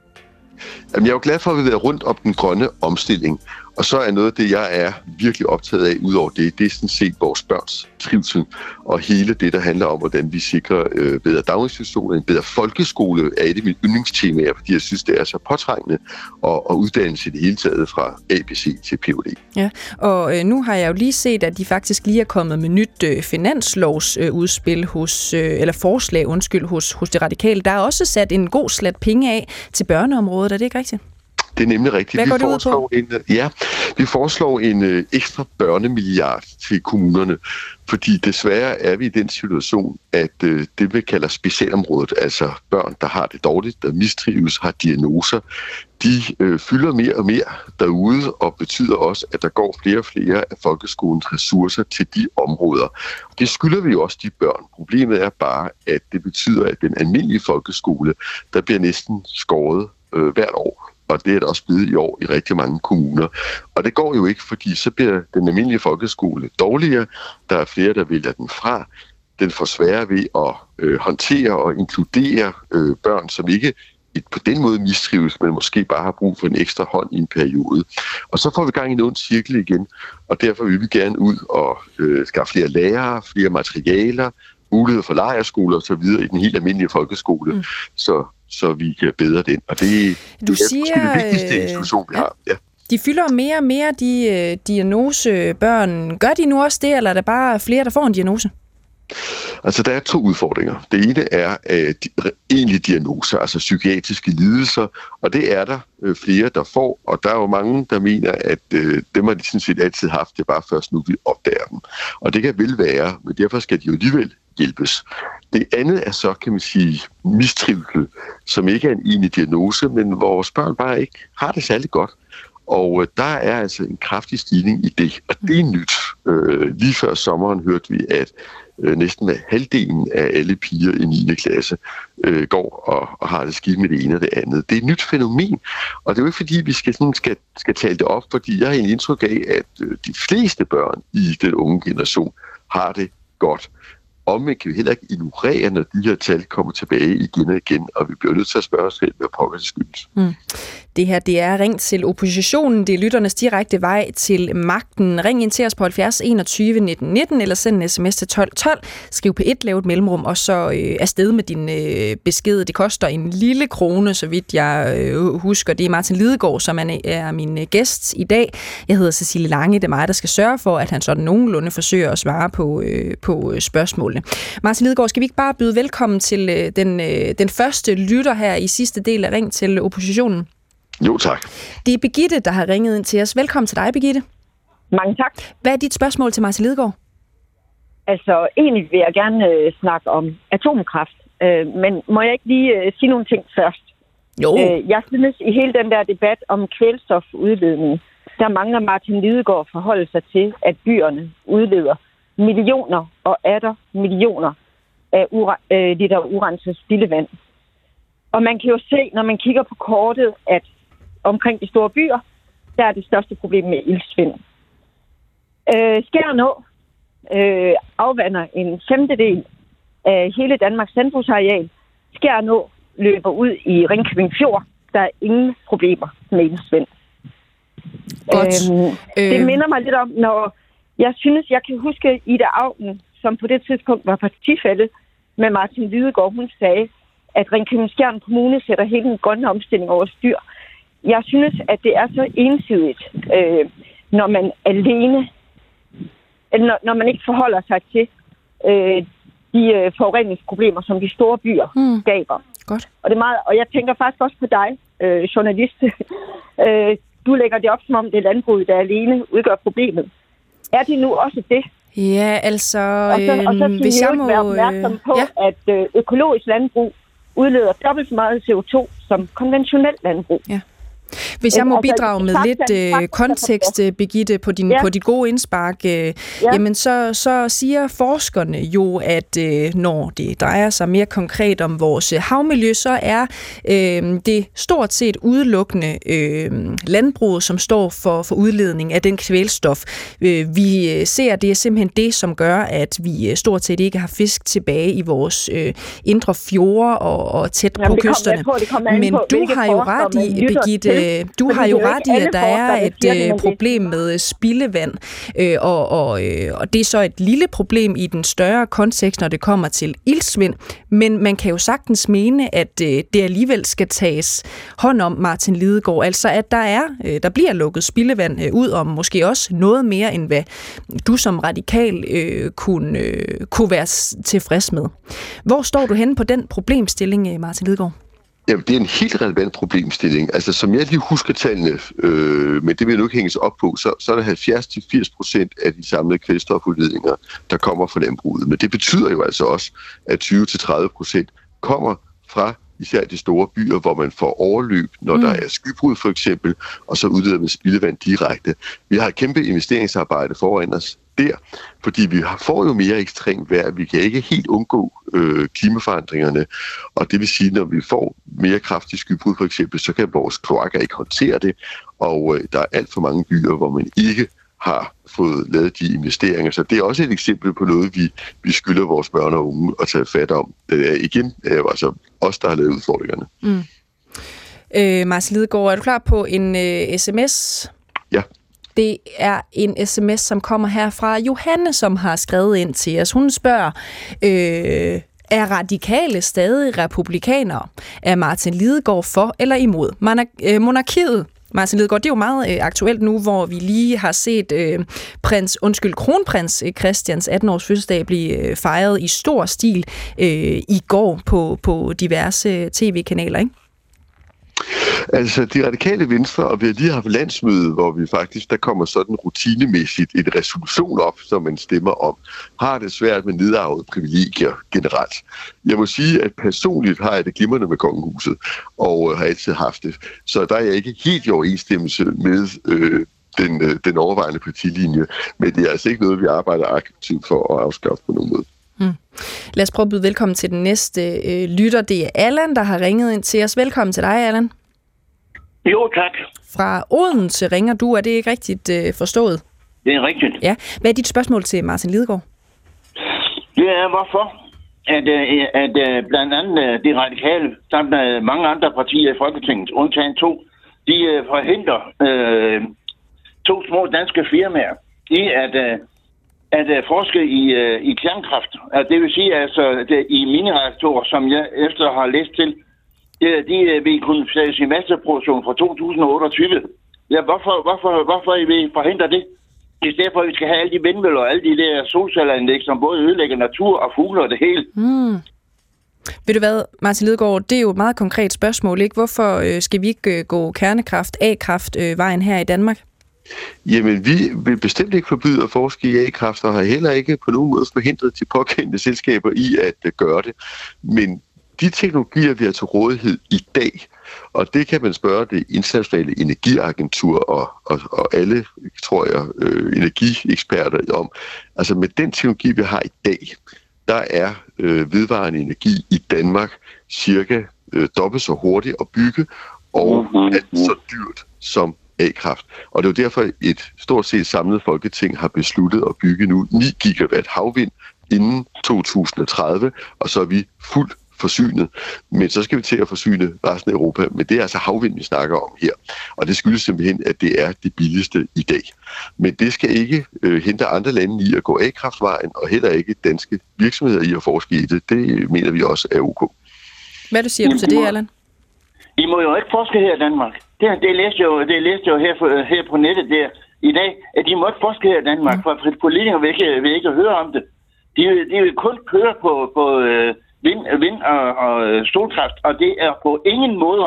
Jamen, jeg er jo glad for, at vi er rundt om den grønne omstilling. Og så er noget af det, jeg er virkelig optaget af, udover det, det er sådan set vores børns trivsel. Og hele det, der handler om, hvordan vi sikrer øh, bedre daginstitutioner, en bedre folkeskole, er et af mine yndlingstemaer, fordi jeg synes, det er så påtrængende og, og uddannelse i det hele taget fra ABC til PhD. Ja, og øh, nu har jeg jo lige set, at de faktisk lige er kommet med nyt øh, finanslovsudspil øh, hos, øh, eller forslag, undskyld, hos, hos det radikale. Der er også sat en god slat penge af til børneområdet, er det ikke rigtigt? Det er nemlig rigtigt. Hvad vi foreslår en, ja, vi foreslår en øh, ekstra børnemilliard til kommunerne, fordi desværre er vi i den situation, at øh, det vi kalder specialområdet, altså børn, der har det dårligt, der mistrives, har diagnoser, de øh, fylder mere og mere derude, og betyder også, at der går flere og flere af folkeskolens ressourcer til de områder. Det skylder vi jo også de børn. Problemet er bare, at det betyder, at den almindelige folkeskole, der bliver næsten skåret øh, hvert år og det er der også blevet i år i rigtig mange kommuner. Og det går jo ikke, fordi så bliver den almindelige folkeskole dårligere, der er flere, der vælger den fra, den får sværere ved at øh, håndtere og inkludere øh, børn, som ikke på den måde mistrives, men måske bare har brug for en ekstra hånd i en periode. Og så får vi gang i en ond cirkel igen, og derfor vil vi gerne ud og øh, skaffe flere lærere, flere materialer, mulighed for lejerskoler og så videre i den helt almindelige folkeskole. Mm. Så så vi kan bedre den. Og det, du det er siger, det vigtigste øh, institution, vi ja. har. Ja. De fylder mere og mere, de øh, diagnosebørn. Gør de nu også det, eller er der bare flere, der får en diagnose? Altså, der er to udfordringer. Det ene er øh, egentlige diagnoser, altså psykiatriske lidelser, og det er der øh, flere, der får, og der er jo mange, der mener, at øh, dem har de sådan set altid haft, det er bare først nu, vi opdager dem. Og det kan vel være, men derfor skal de jo alligevel hjælpes. Det andet er så, kan man sige, mistrivsel, som ikke er en egentlig diagnose, men vores børn bare ikke har det særlig godt. Og øh, der er altså en kraftig stigning i det, og det er nyt. Øh, lige før sommeren hørte vi, at øh, næsten halvdelen af alle piger i 9. klasse øh, går og, og har det skidt med det ene og det andet. Det er et nyt fænomen, og det er jo ikke fordi, vi skal, sådan, skal, skal tale det op, fordi jeg har en indtryk af, at øh, de fleste børn i den unge generation har det godt omvendt kan vi heller ikke ignorere, når de her tal kommer tilbage igen og igen, og vi bliver nødt til at spørge os selv, hvad pokker det skyldes. Mm. Det her, det er ring til oppositionen. Det er lytternes direkte vej til magten. Ring ind til os på 70 21 19 19, eller send en sms til 12 12. Skriv på et, lavt mellemrum, og så øh, afsted med din øh, besked. Det koster en lille krone, så vidt jeg øh, husker. Det er Martin Lidegaard, som er, er min øh, gæst i dag. Jeg hedder Cecilie Lange. Det er mig, der skal sørge for, at han sådan nogenlunde forsøger at svare på, øh, på øh, spørgsmålene spørgsmålene. Martin Lidegaard, skal vi ikke bare byde velkommen til øh, den, øh, den første lytter her i sidste del af Ring til oppositionen? Jo, tak. Det er Begitte, der har ringet ind til os. Velkommen til dig, Begitte. Mange tak. Hvad er dit spørgsmål til Martin Lidegaard? Altså, egentlig vil jeg gerne øh, snakke om atomkraft. Øh, men må jeg ikke lige øh, sige nogle ting først? Jo. Øh, jeg synes, i hele den der debat om kvælstofudledning, der mangler Martin Lidegaard forholde sig til, at byerne udleder millioner og atter millioner af ura- øh, liter urenset spildevand. Og man kan jo se, når man kigger på kortet, at omkring de store byer, der er det største problem med ildsvind. Øh, Skær Nå øh, afvander en femtedel af hele Danmarks landbrugsareal. Skær Nå løber ud i Ringkøbing Fjord. Der er ingen problemer med ildsvind. Godt. Øhm, øh... Det minder mig lidt om, når jeg synes, jeg kan huske Ida Augen, som på det tidspunkt var partifælde med Martin Lidegaard, hun sagde, at Ringkøbing Skjern Kommune sætter hele den grønne omstilling over styr. Jeg synes, at det er så ensidigt, øh, når man alene, når, når man ikke forholder sig til øh, de øh, forureningsproblemer, som de store byer mm. skaber. Godt. Og, det er meget, og jeg tænker faktisk også på dig, øh, journalist. øh, du lægger det op, som om det er landbruget, der alene udgør problemet. Er det nu også det? Ja, altså, og så, og så øh, hvis jeg må... være opmærksom på, ja. at øh, økologisk landbrug udleder dobbelt så meget CO2 som konventionelt landbrug. Ja. Hvis jeg må altså, bidrage med lidt øh, kontekst, Begitte, på, din, ja. på dit gode indspark, øh, ja. jamen så, så siger forskerne jo, at øh, når det drejer sig mere konkret om vores havmiljø, så er øh, det stort set udelukkende øh, landbruget, som står for, for udledning af den kvælstof. Øh, vi ser, det er simpelthen det, som gør, at vi stort set ikke har fisk tilbage i vores øh, indre fjorde og, og tæt Jamen, på kysterne. Tror, Men på, du har jo ret i, Begitte, Øh, du har jo ret i, at der er et øh, problem med spildevand, øh, og, og, øh, og det er så et lille problem i den større kontekst, når det kommer til ildsvind, men man kan jo sagtens mene, at øh, det alligevel skal tages hånd om Martin Lidegaard, altså at der er, øh, der bliver lukket spildevand øh, ud om måske også noget mere, end hvad du som radikal øh, kunne, øh, kunne være tilfreds med. Hvor står du henne på den problemstilling, øh, Martin Lidegaard? Jamen, det er en helt relevant problemstilling. Altså, som jeg lige husker tallene, øh, men det vil nu ikke hænges op på, så, så er det 70-80 procent af de samlede kvælstofudledninger, der kommer fra landbruget. Men det betyder jo altså også, at 20-30 procent kommer fra især de store byer, hvor man får overløb, når mm. der er skybrud for eksempel, og så udleder man spildevand direkte. Vi har et kæmpe investeringsarbejde foran os der, fordi vi får jo mere ekstremt vejr. Vi kan ikke helt undgå øh, klimaforandringerne, og det vil sige, når vi får mere kraftig skybrud for eksempel, så kan vores kloakker ikke håndtere det, og øh, der er alt for mange byer, hvor man ikke har fået lavet de investeringer. Så det er også et eksempel på noget, vi, vi skylder vores børn og unge at tage fat om. Det er igen er altså os, der har lavet udfordringerne. Mm. Øh, Marcel Lidegaard, er du klar på en øh, sms? Ja. Det er en sms, som kommer her fra Johanne, som har skrevet ind til os. Hun spørger, øh, er radikale stadig republikanere? Er Martin Lidegaard for eller imod øh, monarkiet? Martin Lidegaard, det er jo meget øh, aktuelt nu, hvor vi lige har set øh, prins, undskyld, kronprins øh, Christians 18-års fødselsdag blive øh, fejret i stor stil øh, i går på, på diverse øh, tv-kanaler, ikke? Altså, de radikale venstre, og vi har lige haft landsmøde, hvor vi faktisk, der kommer sådan rutinemæssigt en resolution op, som man stemmer om, har det svært med nedarvede privilegier generelt. Jeg må sige, at personligt har jeg det glimrende med kongehuset, og øh, har altid haft det. Så der er jeg ikke helt i overensstemmelse med øh, den, øh, den overvejende partilinje, men det er altså ikke noget, vi arbejder aktivt for at afskaffe på nogen måde. Hmm. Lad os prøve at byde velkommen til den næste øh, lytter. Det er Allan, der har ringet ind til os. Velkommen til dig, Allan. Jo, tak. Fra Odense ringer du. Er det ikke rigtigt øh, forstået? Det er rigtigt. Ja. Hvad er dit spørgsmål til Martin Lidegaard? Det er hvorfor, at, øh, at, at blandt andet de radikale, samt mange andre partier i Folketinget, undtagen to, de forhindrer øh, to små danske firmaer i at, at forske i, øh, i kernkraft. Det vil sige altså, det, i minireaktorer, som jeg efter har læst til, de øh, vil kunne sættes i masseproduktion fra 2028. Ja, hvorfor, hvorfor, hvorfor I vil forhindre det? I stedet for, at vi skal have alle de vindmøller og alle de der solcelleranlæg, som både ødelægger natur og fugle og det hele. Mm. Ved du hvad, Martin Lidegaard, det er jo et meget konkret spørgsmål, ikke? Hvorfor øh, skal vi ikke øh, gå kernekraft, A-kraft øh, vejen her i Danmark? Jamen, vi vil bestemt ikke forbyde at forske i A-kraft, og har heller ikke på nogen måde forhindret de påkendte selskaber i at gøre det. Men de teknologier, vi har til rådighed i dag, og det kan man spørge det internationale energiagentur og, og, og alle, tror jeg, øh, energieksperter om. Altså med den teknologi, vi har i dag, der er øh, vedvarende energi i Danmark cirka øh, dobbelt så hurtigt at bygge, og mhm. er så dyrt som A-kraft. Og det er jo derfor, et stort set samlet folketing har besluttet at bygge nu 9 gigawatt havvind inden 2030, og så er vi fuldt forsynet, men så skal vi til at forsyne resten af Europa. Men det er altså havvind, vi snakker om her. Og det skyldes simpelthen, at det er det billigste i dag. Men det skal ikke øh, hente andre lande i at gå af kraftvejen, og heller ikke danske virksomheder i at forske i det. Det mener vi også er ok. Hvad du siger du til det, Allan? I må jo ikke forske her i Danmark. Det, det læste jo, det læste jo her, her på nettet der i dag, at de må ikke forske her i Danmark, mm. for politikere vil ikke, vil ikke høre om det. De, de vil kun køre på, på, øh, vind, vind og, og øh, solkraft, og det er på ingen måde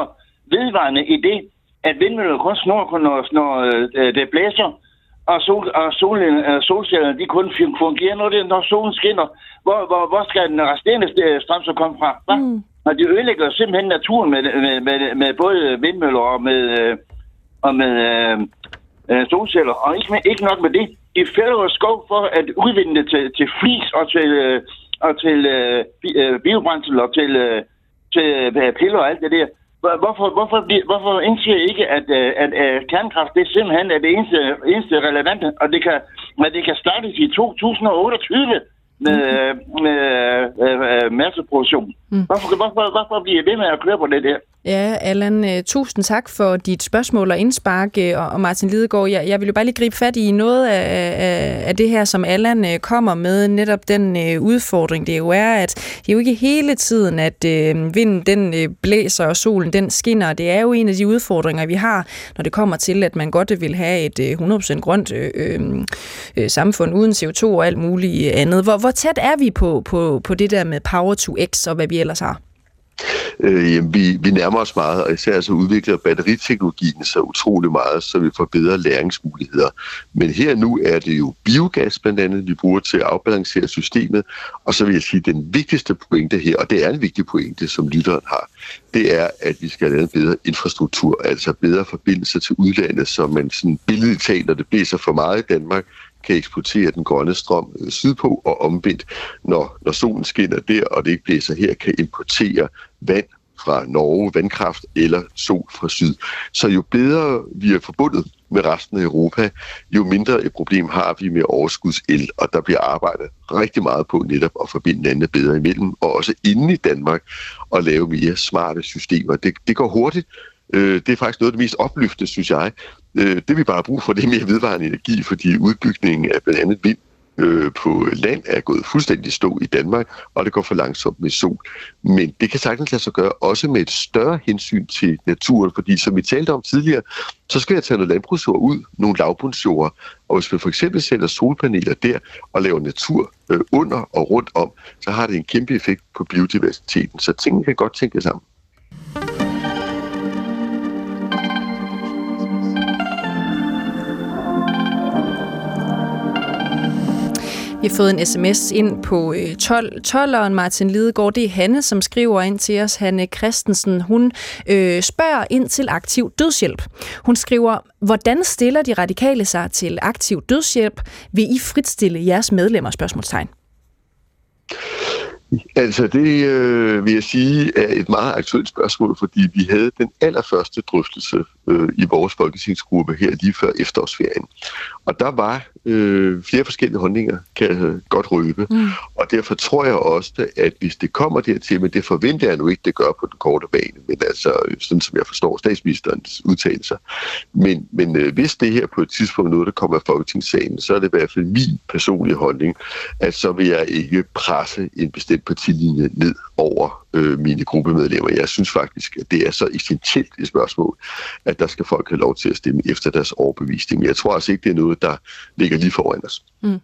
vedvarende i det, at vindmøller kun snor, når, når øh, det blæser, og, sol, og sol, øh, solcellerne de kun fungerer, når, det, når solen skinner. Hvor, hvor, hvor skal den resterende strøm så komme fra? Hva? Mm. Og de ødelægger simpelthen naturen med, med, med, med både vindmøller og med, øh, og med øh, øh, solceller. Og ikke, ikke nok med det. De fælder skov for at udvinde det til, til flis og til, øh, og til øh, øh, biobrændsel og til, øh, til øh, piller og alt det der. Hvorfor, hvorfor, hvorfor indser I ikke, at, øh, at, at kernekraft det simpelthen er det eneste, eneste relevante, og det kan, at det kan startes i 2028? Med, med øh, øh, masseproduktion. Mm. Hvorfor, hvorfor, hvorfor bliver ved med at køre på det der? Ja, Allan, øh, tusind tak for dit spørgsmål og indspark, øh, og Martin Lidegaard, jeg, jeg vil jo bare lige gribe fat i noget af, af, af det her, som Allan øh, kommer med, netop den udfordring, det jo er, at det er jo ikke hele tiden, at øh, vinden den blæser, og solen den skinner. Det er jo en af de udfordringer, vi har, når det kommer til, at man godt vil have et 100% grønt øh, øh, samfund uden CO2 og alt muligt andet. Hvor, hvor tæt er vi på, på, på det der med Power to X og hvad vi ellers har? Øh, jamen, vi, vi nærmer os meget, og især så udvikler batteriteknologien så utrolig meget, så vi får bedre læringsmuligheder. Men her nu er det jo biogas blandt andet, vi bruger til at afbalancere systemet, og så vil jeg sige, at den vigtigste pointe her, og det er en vigtig pointe, som lytteren har, det er, at vi skal have en bedre infrastruktur, altså bedre forbindelser til udlandet, så man sådan billedligt talt, når det blæser for meget i Danmark, kan eksportere den grønne strøm øh, sydpå, og omvendt, når, når solen skinner der, og det ikke blæser her, kan importere vand fra Norge, vandkraft eller sol fra syd. Så jo bedre vi er forbundet med resten af Europa, jo mindre et problem har vi med overskudsel, og der bliver arbejdet rigtig meget på netop at forbinde landene bedre imellem, og også inde i Danmark, og lave mere smarte systemer. Det, det går hurtigt, Øh, det er faktisk noget af det mest opløftende, synes jeg. Øh, det vi bare har brug for, det er mere vedvarende energi, fordi udbygningen af blandt andet vind øh, på land er gået fuldstændig stå i Danmark, og det går for langsomt med sol. Men det kan sagtens lade sig gøre også med et større hensyn til naturen, fordi som vi talte om tidligere, så skal jeg tage noget landbrugsjord ud, nogle lavbundsjord, og hvis vi for eksempel sætter solpaneler der og laver natur øh, under og rundt om, så har det en kæmpe effekt på biodiversiteten. Så tingene kan godt tænke sammen. Vi har fået en sms ind på øh, 12. 12'eren Martin Lidegaard. Det er Hanne, som skriver ind til os. Hanne Christensen, hun øh, spørger ind til aktiv dødshjælp. Hun skriver, hvordan stiller de radikale sig til aktiv dødshjælp? Vil I fritstille jeres medlemmer? Spørgsmålstegn. Altså det øh, vil jeg sige er et meget aktuelt spørgsmål, fordi vi havde den allerførste drøftelse øh, i vores folketingsgruppe her lige før efterårsferien. Og der var øh, flere forskellige holdninger, kan jeg godt røbe. Mm. Og derfor tror jeg også, at hvis det kommer dertil, men det forventer jeg nu ikke, det gør på den korte bane, men altså sådan som jeg forstår statsministerens udtalelser. Men, men øh, hvis det her på et tidspunkt noget, der kommer af folketingssalen, så er det i hvert fald min personlige holdning, at så vil jeg ikke presse en bestemt partilinje ned over øh, mine gruppemedlemmer. Jeg synes faktisk, at det er så essentielt et spørgsmål, at der skal folk have lov til at stemme efter deres overbevisning. Men jeg tror altså ikke, det er noget, der ligger lige foran os. Mm.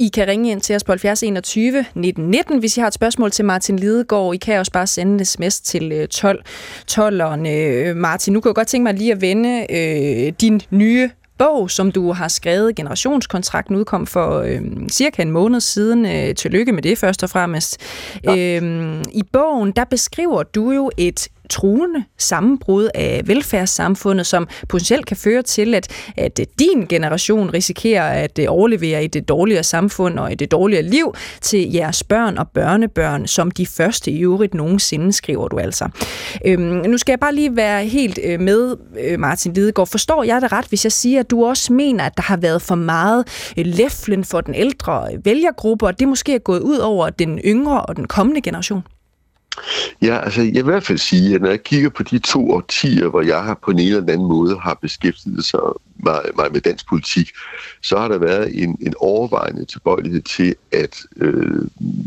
I kan ringe ind til os på 70 21 1919, hvis I har et spørgsmål til Martin Lidegaard. I kan også bare sende en sms til øh, 12 12. Øh, Martin, nu kan jeg godt tænke mig lige at vende øh, din nye bog, som du har skrevet. Generationskontrakten udkom for øh, cirka en måned siden. Øh, tillykke med det først og fremmest. Ja. Øh, I bogen, der beskriver du jo et truende sammenbrud af velfærdssamfundet, som potentielt kan føre til, at, at din generation risikerer at øh, overlevere overlevere et dårligere samfund og et dårligere liv til jeres børn og børnebørn, som de første i øvrigt nogensinde, skriver du altså. Øhm, nu skal jeg bare lige være helt øh, med, øh, Martin Lidegaard. Forstår jeg det ret, hvis jeg siger, at du også mener, at der har været for meget læflen for den ældre vælgergruppe, og det måske er gået ud over den yngre og den kommende generation? Ja, altså jeg vil i hvert fald sige, at når jeg kigger på de to årtier, hvor jeg har på en eller anden måde har beskæftiget sig mig, mig med dansk politik, så har der været en, en overvejende tilbøjelighed til, at øh,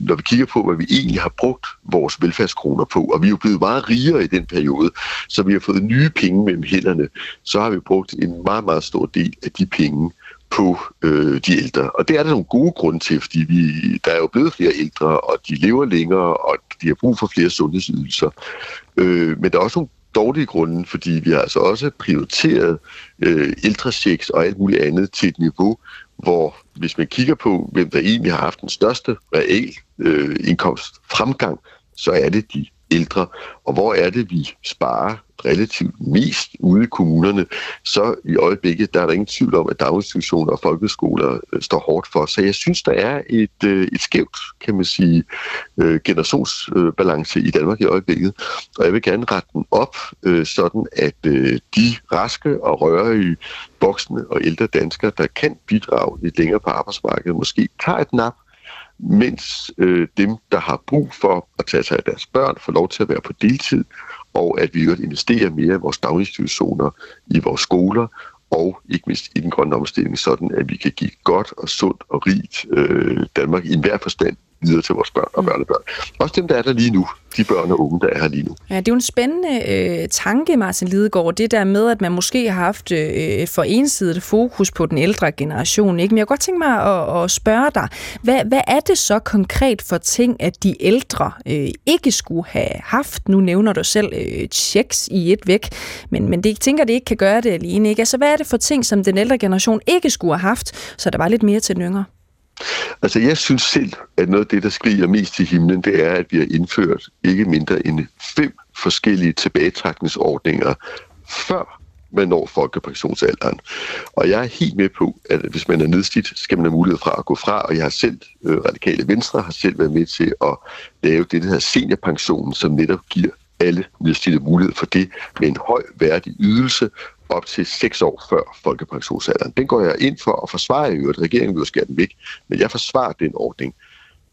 når vi kigger på, hvad vi egentlig har brugt vores velfærdskroner på, og vi er jo blevet meget rigere i den periode, så vi har fået nye penge mellem hænderne, så har vi brugt en meget, meget stor del af de penge på øh, de ældre. Og det er der nogle gode grunde til, fordi vi, der er jo blevet flere ældre, og de lever længere, og de har brug for flere sundhedsydelser. Øh, men der er også nogle dårlige grunde, fordi vi har altså også prioriteret øh, ældrechecks og alt muligt andet til et niveau, hvor hvis man kigger på, hvem der egentlig har haft den største real øh, indkomstfremgang, så er det de ældre. Og hvor er det, vi sparer relativt mest ude i kommunerne, så i øjeblikket, der er der ingen tvivl om, at daginstitutioner og folkeskoler øh, står hårdt for. Så jeg synes, der er et, øh, et skævt, kan man sige, øh, generationsbalance i Danmark i øjeblikket. Og jeg vil gerne rette den op, sådan at de raske og rørige voksne og ældre danskere, der kan bidrage lidt længere på arbejdsmarkedet, måske tager et nap, mens øh, dem, der har brug for at tage sig af deres børn, får lov til at være på deltid, og at vi investerer mere i vores daginstitutioner, i vores skoler, og ikke mindst i den grønne omstilling, sådan at vi kan give godt og sundt og rigt øh, Danmark i enhver forstand videre til vores børn og mm. børnebørn. Også dem, der er der lige nu, de børn og unge, der er her lige nu. Ja, det er jo en spændende øh, tanke, Martin Lidegaard, det der med, at man måske har haft øh, for ensidigt fokus på den ældre generation. Ikke? Men jeg kunne godt tænke mig at, at spørge dig, hvad, hvad er det så konkret for ting, at de ældre øh, ikke skulle have haft? Nu nævner du selv øh, checks i et væk, men, men det, tænker, det ikke kan gøre det alene. Ikke? Altså, hvad er det for ting, som den ældre generation ikke skulle have haft, så der var lidt mere til den yngre? Altså, jeg synes selv, at noget af det, der skriger mest til himlen, det er, at vi har indført ikke mindre end fem forskellige tilbagetrækningsordninger, før man når folkepensionsalderen. Og jeg er helt med på, at hvis man er nedslidt, skal man have mulighed fra at gå fra, og jeg har selv, øh, Radikale Venstre, har selv været med til at lave det, der hedder seniorpensionen, som netop giver alle nedslidte mulighed for det med en høj værdig ydelse, op til seks år før folkepensionsalderen. Den går jeg ind for at forsvare i at Regeringen vil jo skære den væk, men jeg forsvarer den ordning.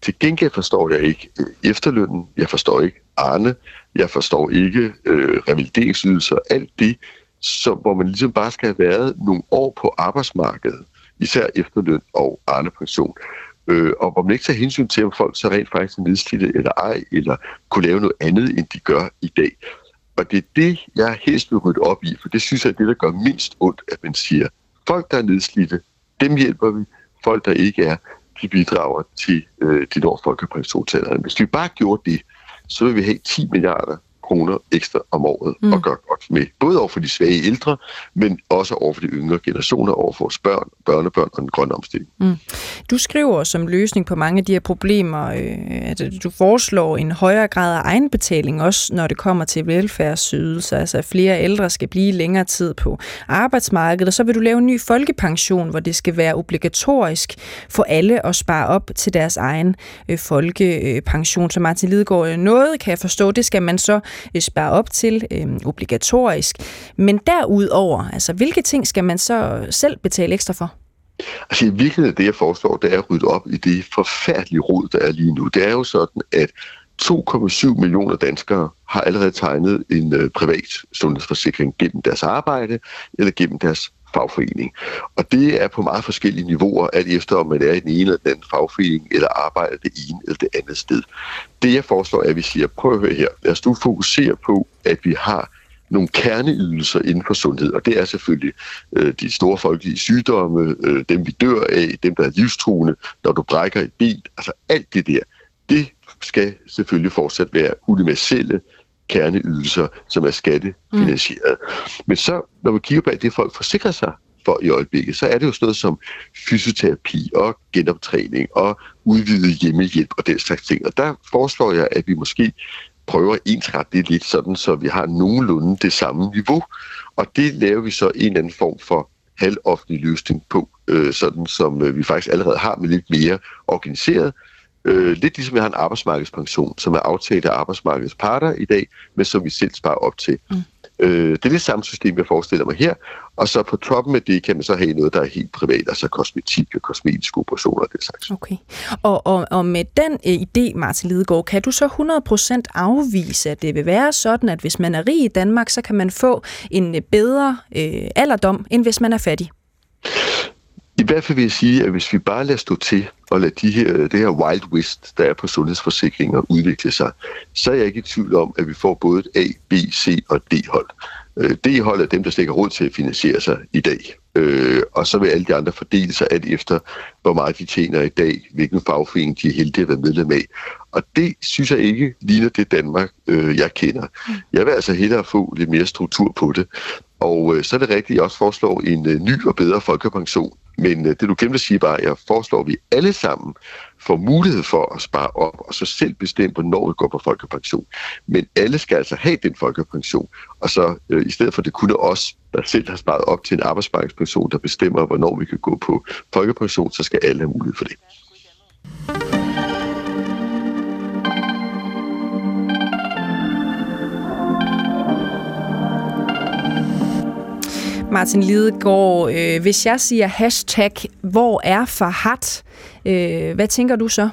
Til gengæld forstår jeg ikke øh, efterlønnen, jeg forstår ikke Arne, jeg forstår ikke øh, revalideringsydelser, alt det, så, hvor man ligesom bare skal have været nogle år på arbejdsmarkedet, især efterløn og Arne pension, øh, og hvor man ikke tager hensyn til, om folk så rent faktisk er nedslidte eller ej, eller kunne lave noget andet, end de gør i dag. Og det er det, jeg helst vil rydde op i, for det synes jeg er det, der gør mindst ondt, at man siger, folk, der er nedslidte, dem hjælper vi. Folk, der ikke er, de bidrager til øh, de når folkepensionsalderen. Hvis vi bare gjorde det, så vil vi have 10 milliarder kroner ekstra om året mm. og gøre godt med. Både over for de svage ældre, men også over for de yngre generationer, over for vores børn, børnebørn og den grønne omstilling. Mm. Du skriver som løsning på mange af de her problemer, øh, at du foreslår en højere grad af egenbetaling, også når det kommer til velfærdsydelser, altså at flere ældre skal blive længere tid på arbejdsmarkedet, og så vil du lave en ny folkepension, hvor det skal være obligatorisk for alle at spare op til deres egen øh, folkepension. Så Martin Lidegaard, øh, noget kan jeg forstå, det skal man så Øh, spare op til øh, obligatorisk. Men derudover, altså hvilke ting skal man så selv betale ekstra for? Altså i virkeligheden det, jeg foreslår, det er at rydde op i det forfærdelige rod, der er lige nu. Det er jo sådan, at 2,7 millioner danskere har allerede tegnet en øh, privat sundhedsforsikring gennem deres arbejde eller gennem deres fagforening. Og det er på meget forskellige niveauer, alt efter om man er i den ene eller den anden fagforening, eller arbejder det ene eller det andet sted. Det jeg foreslår er, at vi siger, prøv at høre her, lad os nu fokusere på, at vi har nogle kerneydelser inden for sundhed, og det er selvfølgelig øh, de store folkelige sygdomme, øh, dem vi dør af, dem der er livstruende, når du brækker et ben, altså alt det der, det skal selvfølgelig fortsat være universelle kerneydelser, som er skattefinansieret. Mm. Men så, når vi kigger på alt det, folk forsikrer sig for i øjeblikket, så er det jo sådan noget som fysioterapi og genoptræning og udvidet hjemmehjælp og den slags ting. Og der foreslår jeg, at vi måske prøver at ensrette det lidt sådan, så vi har nogenlunde det samme niveau. Og det laver vi så en eller anden form for halvoffentlig løsning på, øh, sådan som øh, vi faktisk allerede har med lidt mere organiseret, Øh, lidt ligesom vi har en arbejdsmarkedspension, som er aftalt af arbejdsmarkedets parter i dag, men som vi selv sparer op til. Mm. Øh, det er det samme system, jeg forestiller mig her. Og så på toppen af det kan man så have noget, der er helt privat, altså kosmetik og kosmetiske operationer og det slags. Okay. Og, og, og med den uh, idé, Martin Lidegaard, kan du så 100% afvise, at det vil være sådan, at hvis man er rig i Danmark, så kan man få en uh, bedre uh, alderdom, end hvis man er fattig? I hvert fald vil jeg sige, at hvis vi bare lader stå til og lader de her, det her wild west, der er på sundhedsforsikringer, udvikle sig, så er jeg ikke i tvivl om, at vi får både et A, B, C og D-hold. Øh, D-hold er dem, der stikker råd til at finansiere sig i dag. Øh, og så vil alle de andre fordele sig alt efter, hvor meget de tjener i dag, hvilken fagforening de er heldige at være medlem af. Og det synes jeg ikke ligner det Danmark, øh, jeg kender. Jeg vil altså hellere få lidt mere struktur på det. Og øh, så er det rigtigt, at jeg også foreslår en øh, ny og bedre folkepension, men øh, det du glemte at sige bare, at jeg foreslår, at vi alle sammen får mulighed for at spare op, og så selv bestemme, hvornår vi går på folkepension. Men alle skal altså have den folkepension, og så øh, i stedet for det kunne os, der selv har sparet op til en arbejdsmarkedspension, der bestemmer, hvornår vi kan gå på folkepension, så skal alle have mulighed for det. Martin Lidegaard, øh, hvis jeg siger hashtag, hvor er Farhat, øh, hvad tænker du så?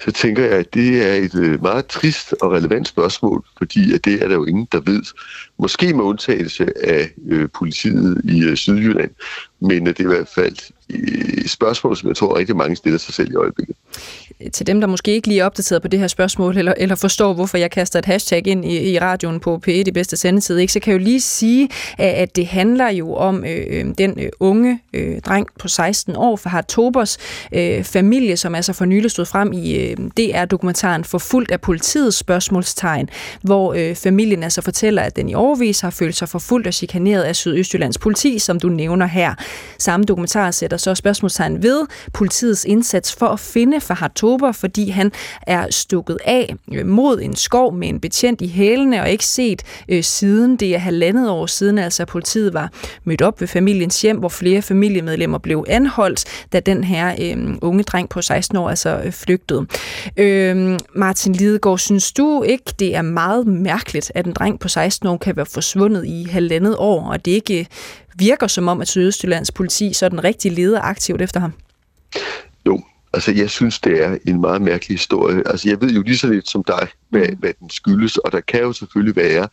Så tænker jeg, at det er et øh, meget trist og relevant spørgsmål, fordi at det er der jo ingen, der ved. Måske med undtagelse af øh, politiet i øh, Sydjylland, men øh, det er i hvert fald øh, et spørgsmål, som jeg tror rigtig mange stiller sig selv i øjeblikket til dem, der måske ikke lige er opdateret på det her spørgsmål, eller, eller forstår, hvorfor jeg kaster et hashtag ind i, i radioen på P1 i bedste sendetid, ikke, så kan jeg jo lige sige, at det handler jo om øh, øh, den øh, unge øh, dreng på 16 år fra Hartobers øh, familie, som altså for nylig stod frem i øh, DR-dokumentaren Forfulgt af politiets spørgsmålstegn, hvor øh, familien altså fortæller, at den i overvis har følt sig forfulgt og chikaneret af Sydøstjyllands politi, som du nævner her. Samme dokumentar sætter så spørgsmålstegn ved politiets indsats for at finde Fahad oktober, fordi han er stukket af øh, mod en skov med en betjent i hælene og ikke set øh, siden. Det er halvandet år siden, altså politiet var mødt op ved familiens hjem, hvor flere familiemedlemmer blev anholdt, da den her øh, unge dreng på 16 år altså øh, flygtede. Øh, Martin Lidegaard, synes du ikke, det er meget mærkeligt, at en dreng på 16 år kan være forsvundet i halvandet år, og det ikke øh, virker som om, at Sydøstjyllands politi så den leder aktivt efter ham? Jo, Altså, jeg synes, det er en meget mærkelig historie. Altså, jeg ved jo lige så lidt som dig, hvad, mm. hvad den skyldes, og der kan jo selvfølgelig være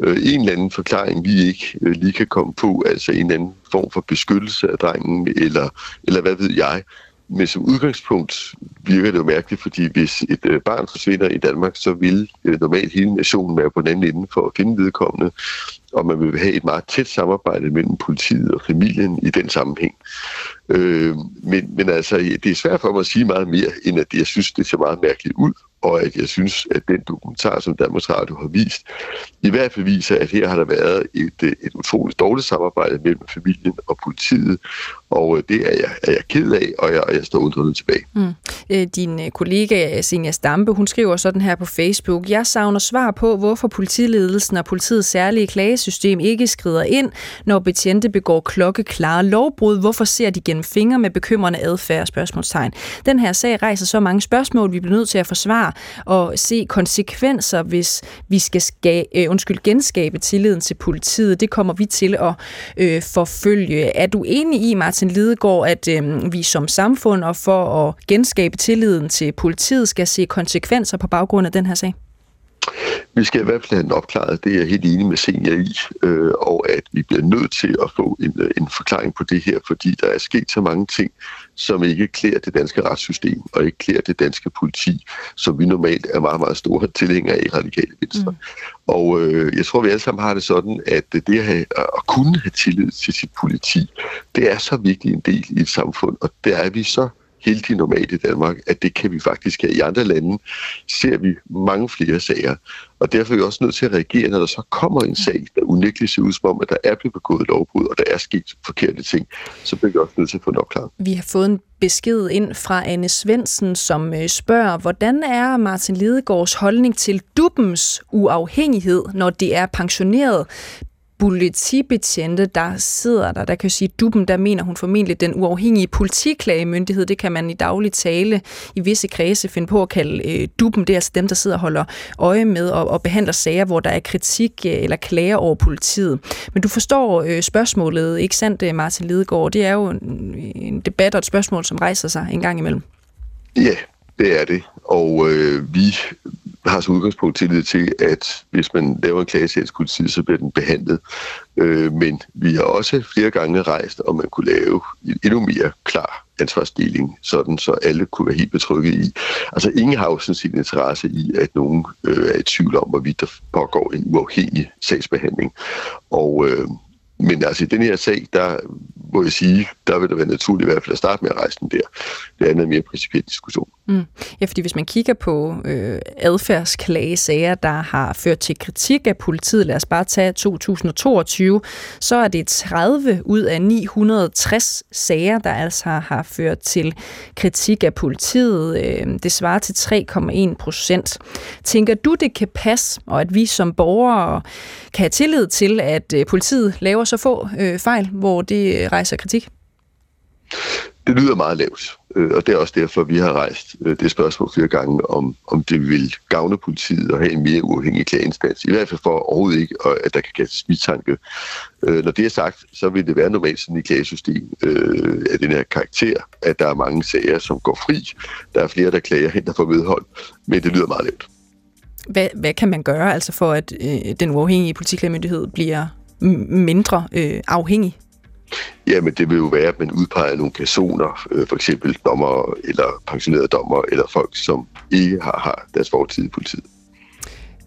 øh, en eller anden forklaring, vi ikke øh, lige kan komme på, altså en eller anden form for beskyttelse af drengen, eller, eller hvad ved jeg. Men som udgangspunkt virker det jo mærkeligt, fordi hvis et øh, barn forsvinder i Danmark, så vil øh, normalt hele nationen være på den anden ende for at finde vedkommende, og man vil have et meget tæt samarbejde mellem politiet og familien i den sammenhæng. Øh, men, men altså, det er svært for mig at sige meget mere, end at jeg synes, det ser meget mærkeligt ud og at jeg synes, at den dokumentar, som Danmarks Radio har vist, i hvert fald viser, at her har der været et, øh, et utroligt dårligt samarbejde mellem familien og politiet, og øh, det er jeg, er jeg ked af, og jeg, og jeg står undrende tilbage. Mm. Øh, din kollega Senja Stampe, hun skriver sådan her på Facebook, Jeg savner svar på, hvorfor politiledelsen og politiets særlige klagesystem ikke skrider ind, når betjente begår klokkeklare lovbrud. Hvorfor ser de gennem fingre med bekymrende adfærd? Spørgsmålstegn. Den her sag rejser så mange spørgsmål, vi bliver nødt til at forsvare og se konsekvenser, hvis vi skal ska- øh, undskyld, genskabe tilliden til politiet. Det kommer vi til at øh, forfølge. Er du enig i, Martin Lidegaard, at øh, vi som samfund og for at genskabe tilliden til politiet skal se konsekvenser på baggrund af den her sag? Vi skal i hvert fald have den opklaret, det er jeg helt enig med Senior i, øh, og at vi bliver nødt til at få en, øh, en forklaring på det her, fordi der er sket så mange ting, som ikke klæder det danske retssystem, og ikke klæder det danske politi, som vi normalt er meget, meget store tilhængere af i radikale venstre. Mm. Og øh, jeg tror, vi alle sammen har det sådan, at det at, have, at kunne have tillid til sit politi, det er så vigtig en del i et samfund, og der er vi så heldig normalt i Danmark, at det kan vi faktisk have. I andre lande ser vi mange flere sager, og derfor er vi også nødt til at reagere, når der så kommer en sag, der unægteligt ser ud som om, at der er blevet begået lovbrud, og der er sket forkerte ting, så bliver vi også nødt til at få nok klar. Vi har fået en besked ind fra Anne Svensen, som øh, spørger, hvordan er Martin Lidegaards holdning til dubbens uafhængighed, når det er pensioneret politibetjente, der sidder der. Der kan sige, duppen, der mener hun formentlig den uafhængige politiklagemyndighed. Det kan man i daglig tale i visse kredse finde på at kalde øh, Duben. Det er altså dem, der sidder og holder øje med og, og behandler sager, hvor der er kritik øh, eller klager over politiet. Men du forstår øh, spørgsmålet, ikke sandt, øh, Martin Lidegaard? Det er jo en, en debat og et spørgsmål, som rejser sig en gang imellem. Ja, det er det. Og øh, vi har som udgangspunkt tillid til, at hvis man laver en klage til politiet, så bliver den behandlet. Øh, men vi har også flere gange rejst, om man kunne lave en endnu mere klar ansvarsdeling, sådan så alle kunne være helt betrykket i. Altså ingen har jo sådan sin interesse i, at nogen øh, er i tvivl om, hvorvidt der pågår en uafhængig sagsbehandling. Og øh, men altså i den her sag, der må jeg sige, der vil det være naturligt i hvert fald at starte med at rejse den der. Det andet er mere principiel diskussion. Mm. Ja, fordi hvis man kigger på øh, adfærdsklagesager, der har ført til kritik af politiet, lad os bare tage 2022, så er det 30 ud af 960 sager, der altså har ført til kritik af politiet. Øh, det svarer til 3,1 procent. Tænker du, det kan passe, og at vi som borgere kan have tillid til, at øh, politiet laver så få øh, fejl, hvor det rejser kritik? Det lyder meget lavt, øh, og det er også derfor, vi har rejst øh, det spørgsmål flere gange, om, om det vil gavne politiet at have en mere uafhængig klageinstans. I hvert fald for overhovedet ikke, at der kan kastes mistanke. Øh, når det er sagt, så vil det være normalt sådan i klagesystem af den her karakter, at der er mange sager, som går fri. Der er flere, der klager hen, der får medhold, men det lyder meget lavt. Hvad, hvad kan man gøre altså for, at øh, den uafhængige politiklagemyndighed bliver mindre øh, afhængig? Jamen, det vil jo være, at man udpeger nogle personer, øh, for eksempel dommer eller pensionerede dommer, eller folk, som ikke har, har deres fortid i politiet.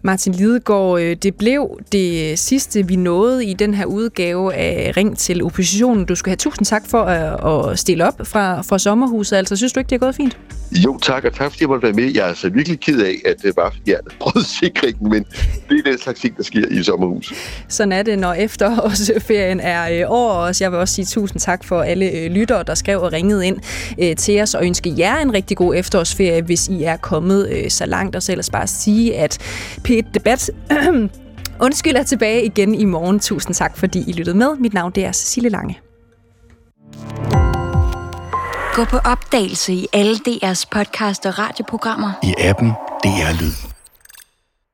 Martin Lidegaard, øh, det blev det sidste, vi nåede i den her udgave af Ring til oppositionen. Du skal have tusind tak for at stille op fra, fra sommerhuset. Altså, synes du ikke, det er gået fint? Jo, tak, og tak fordi jeg måtte være med. Jeg er altså virkelig ked af, at det var ja, brødsikringen, men det er den slags ting, der sker i sommerhus. Sådan er det, når efterårsferien er øh, over os. Jeg vil også sige tusind tak for alle øh, lyttere, der skrev og ringede ind øh, til os, og ønske jer en rigtig god efterårsferie, hvis I er kommet øh, så langt. Og så ellers bare sige, at P1 Debat Undskyld er tilbage igen i morgen. Tusind tak, fordi I lyttede med. Mit navn det er Cecilie Lange. Gå på opdagelse i alle DR's podcast og radioprogrammer. I appen DR Lyd.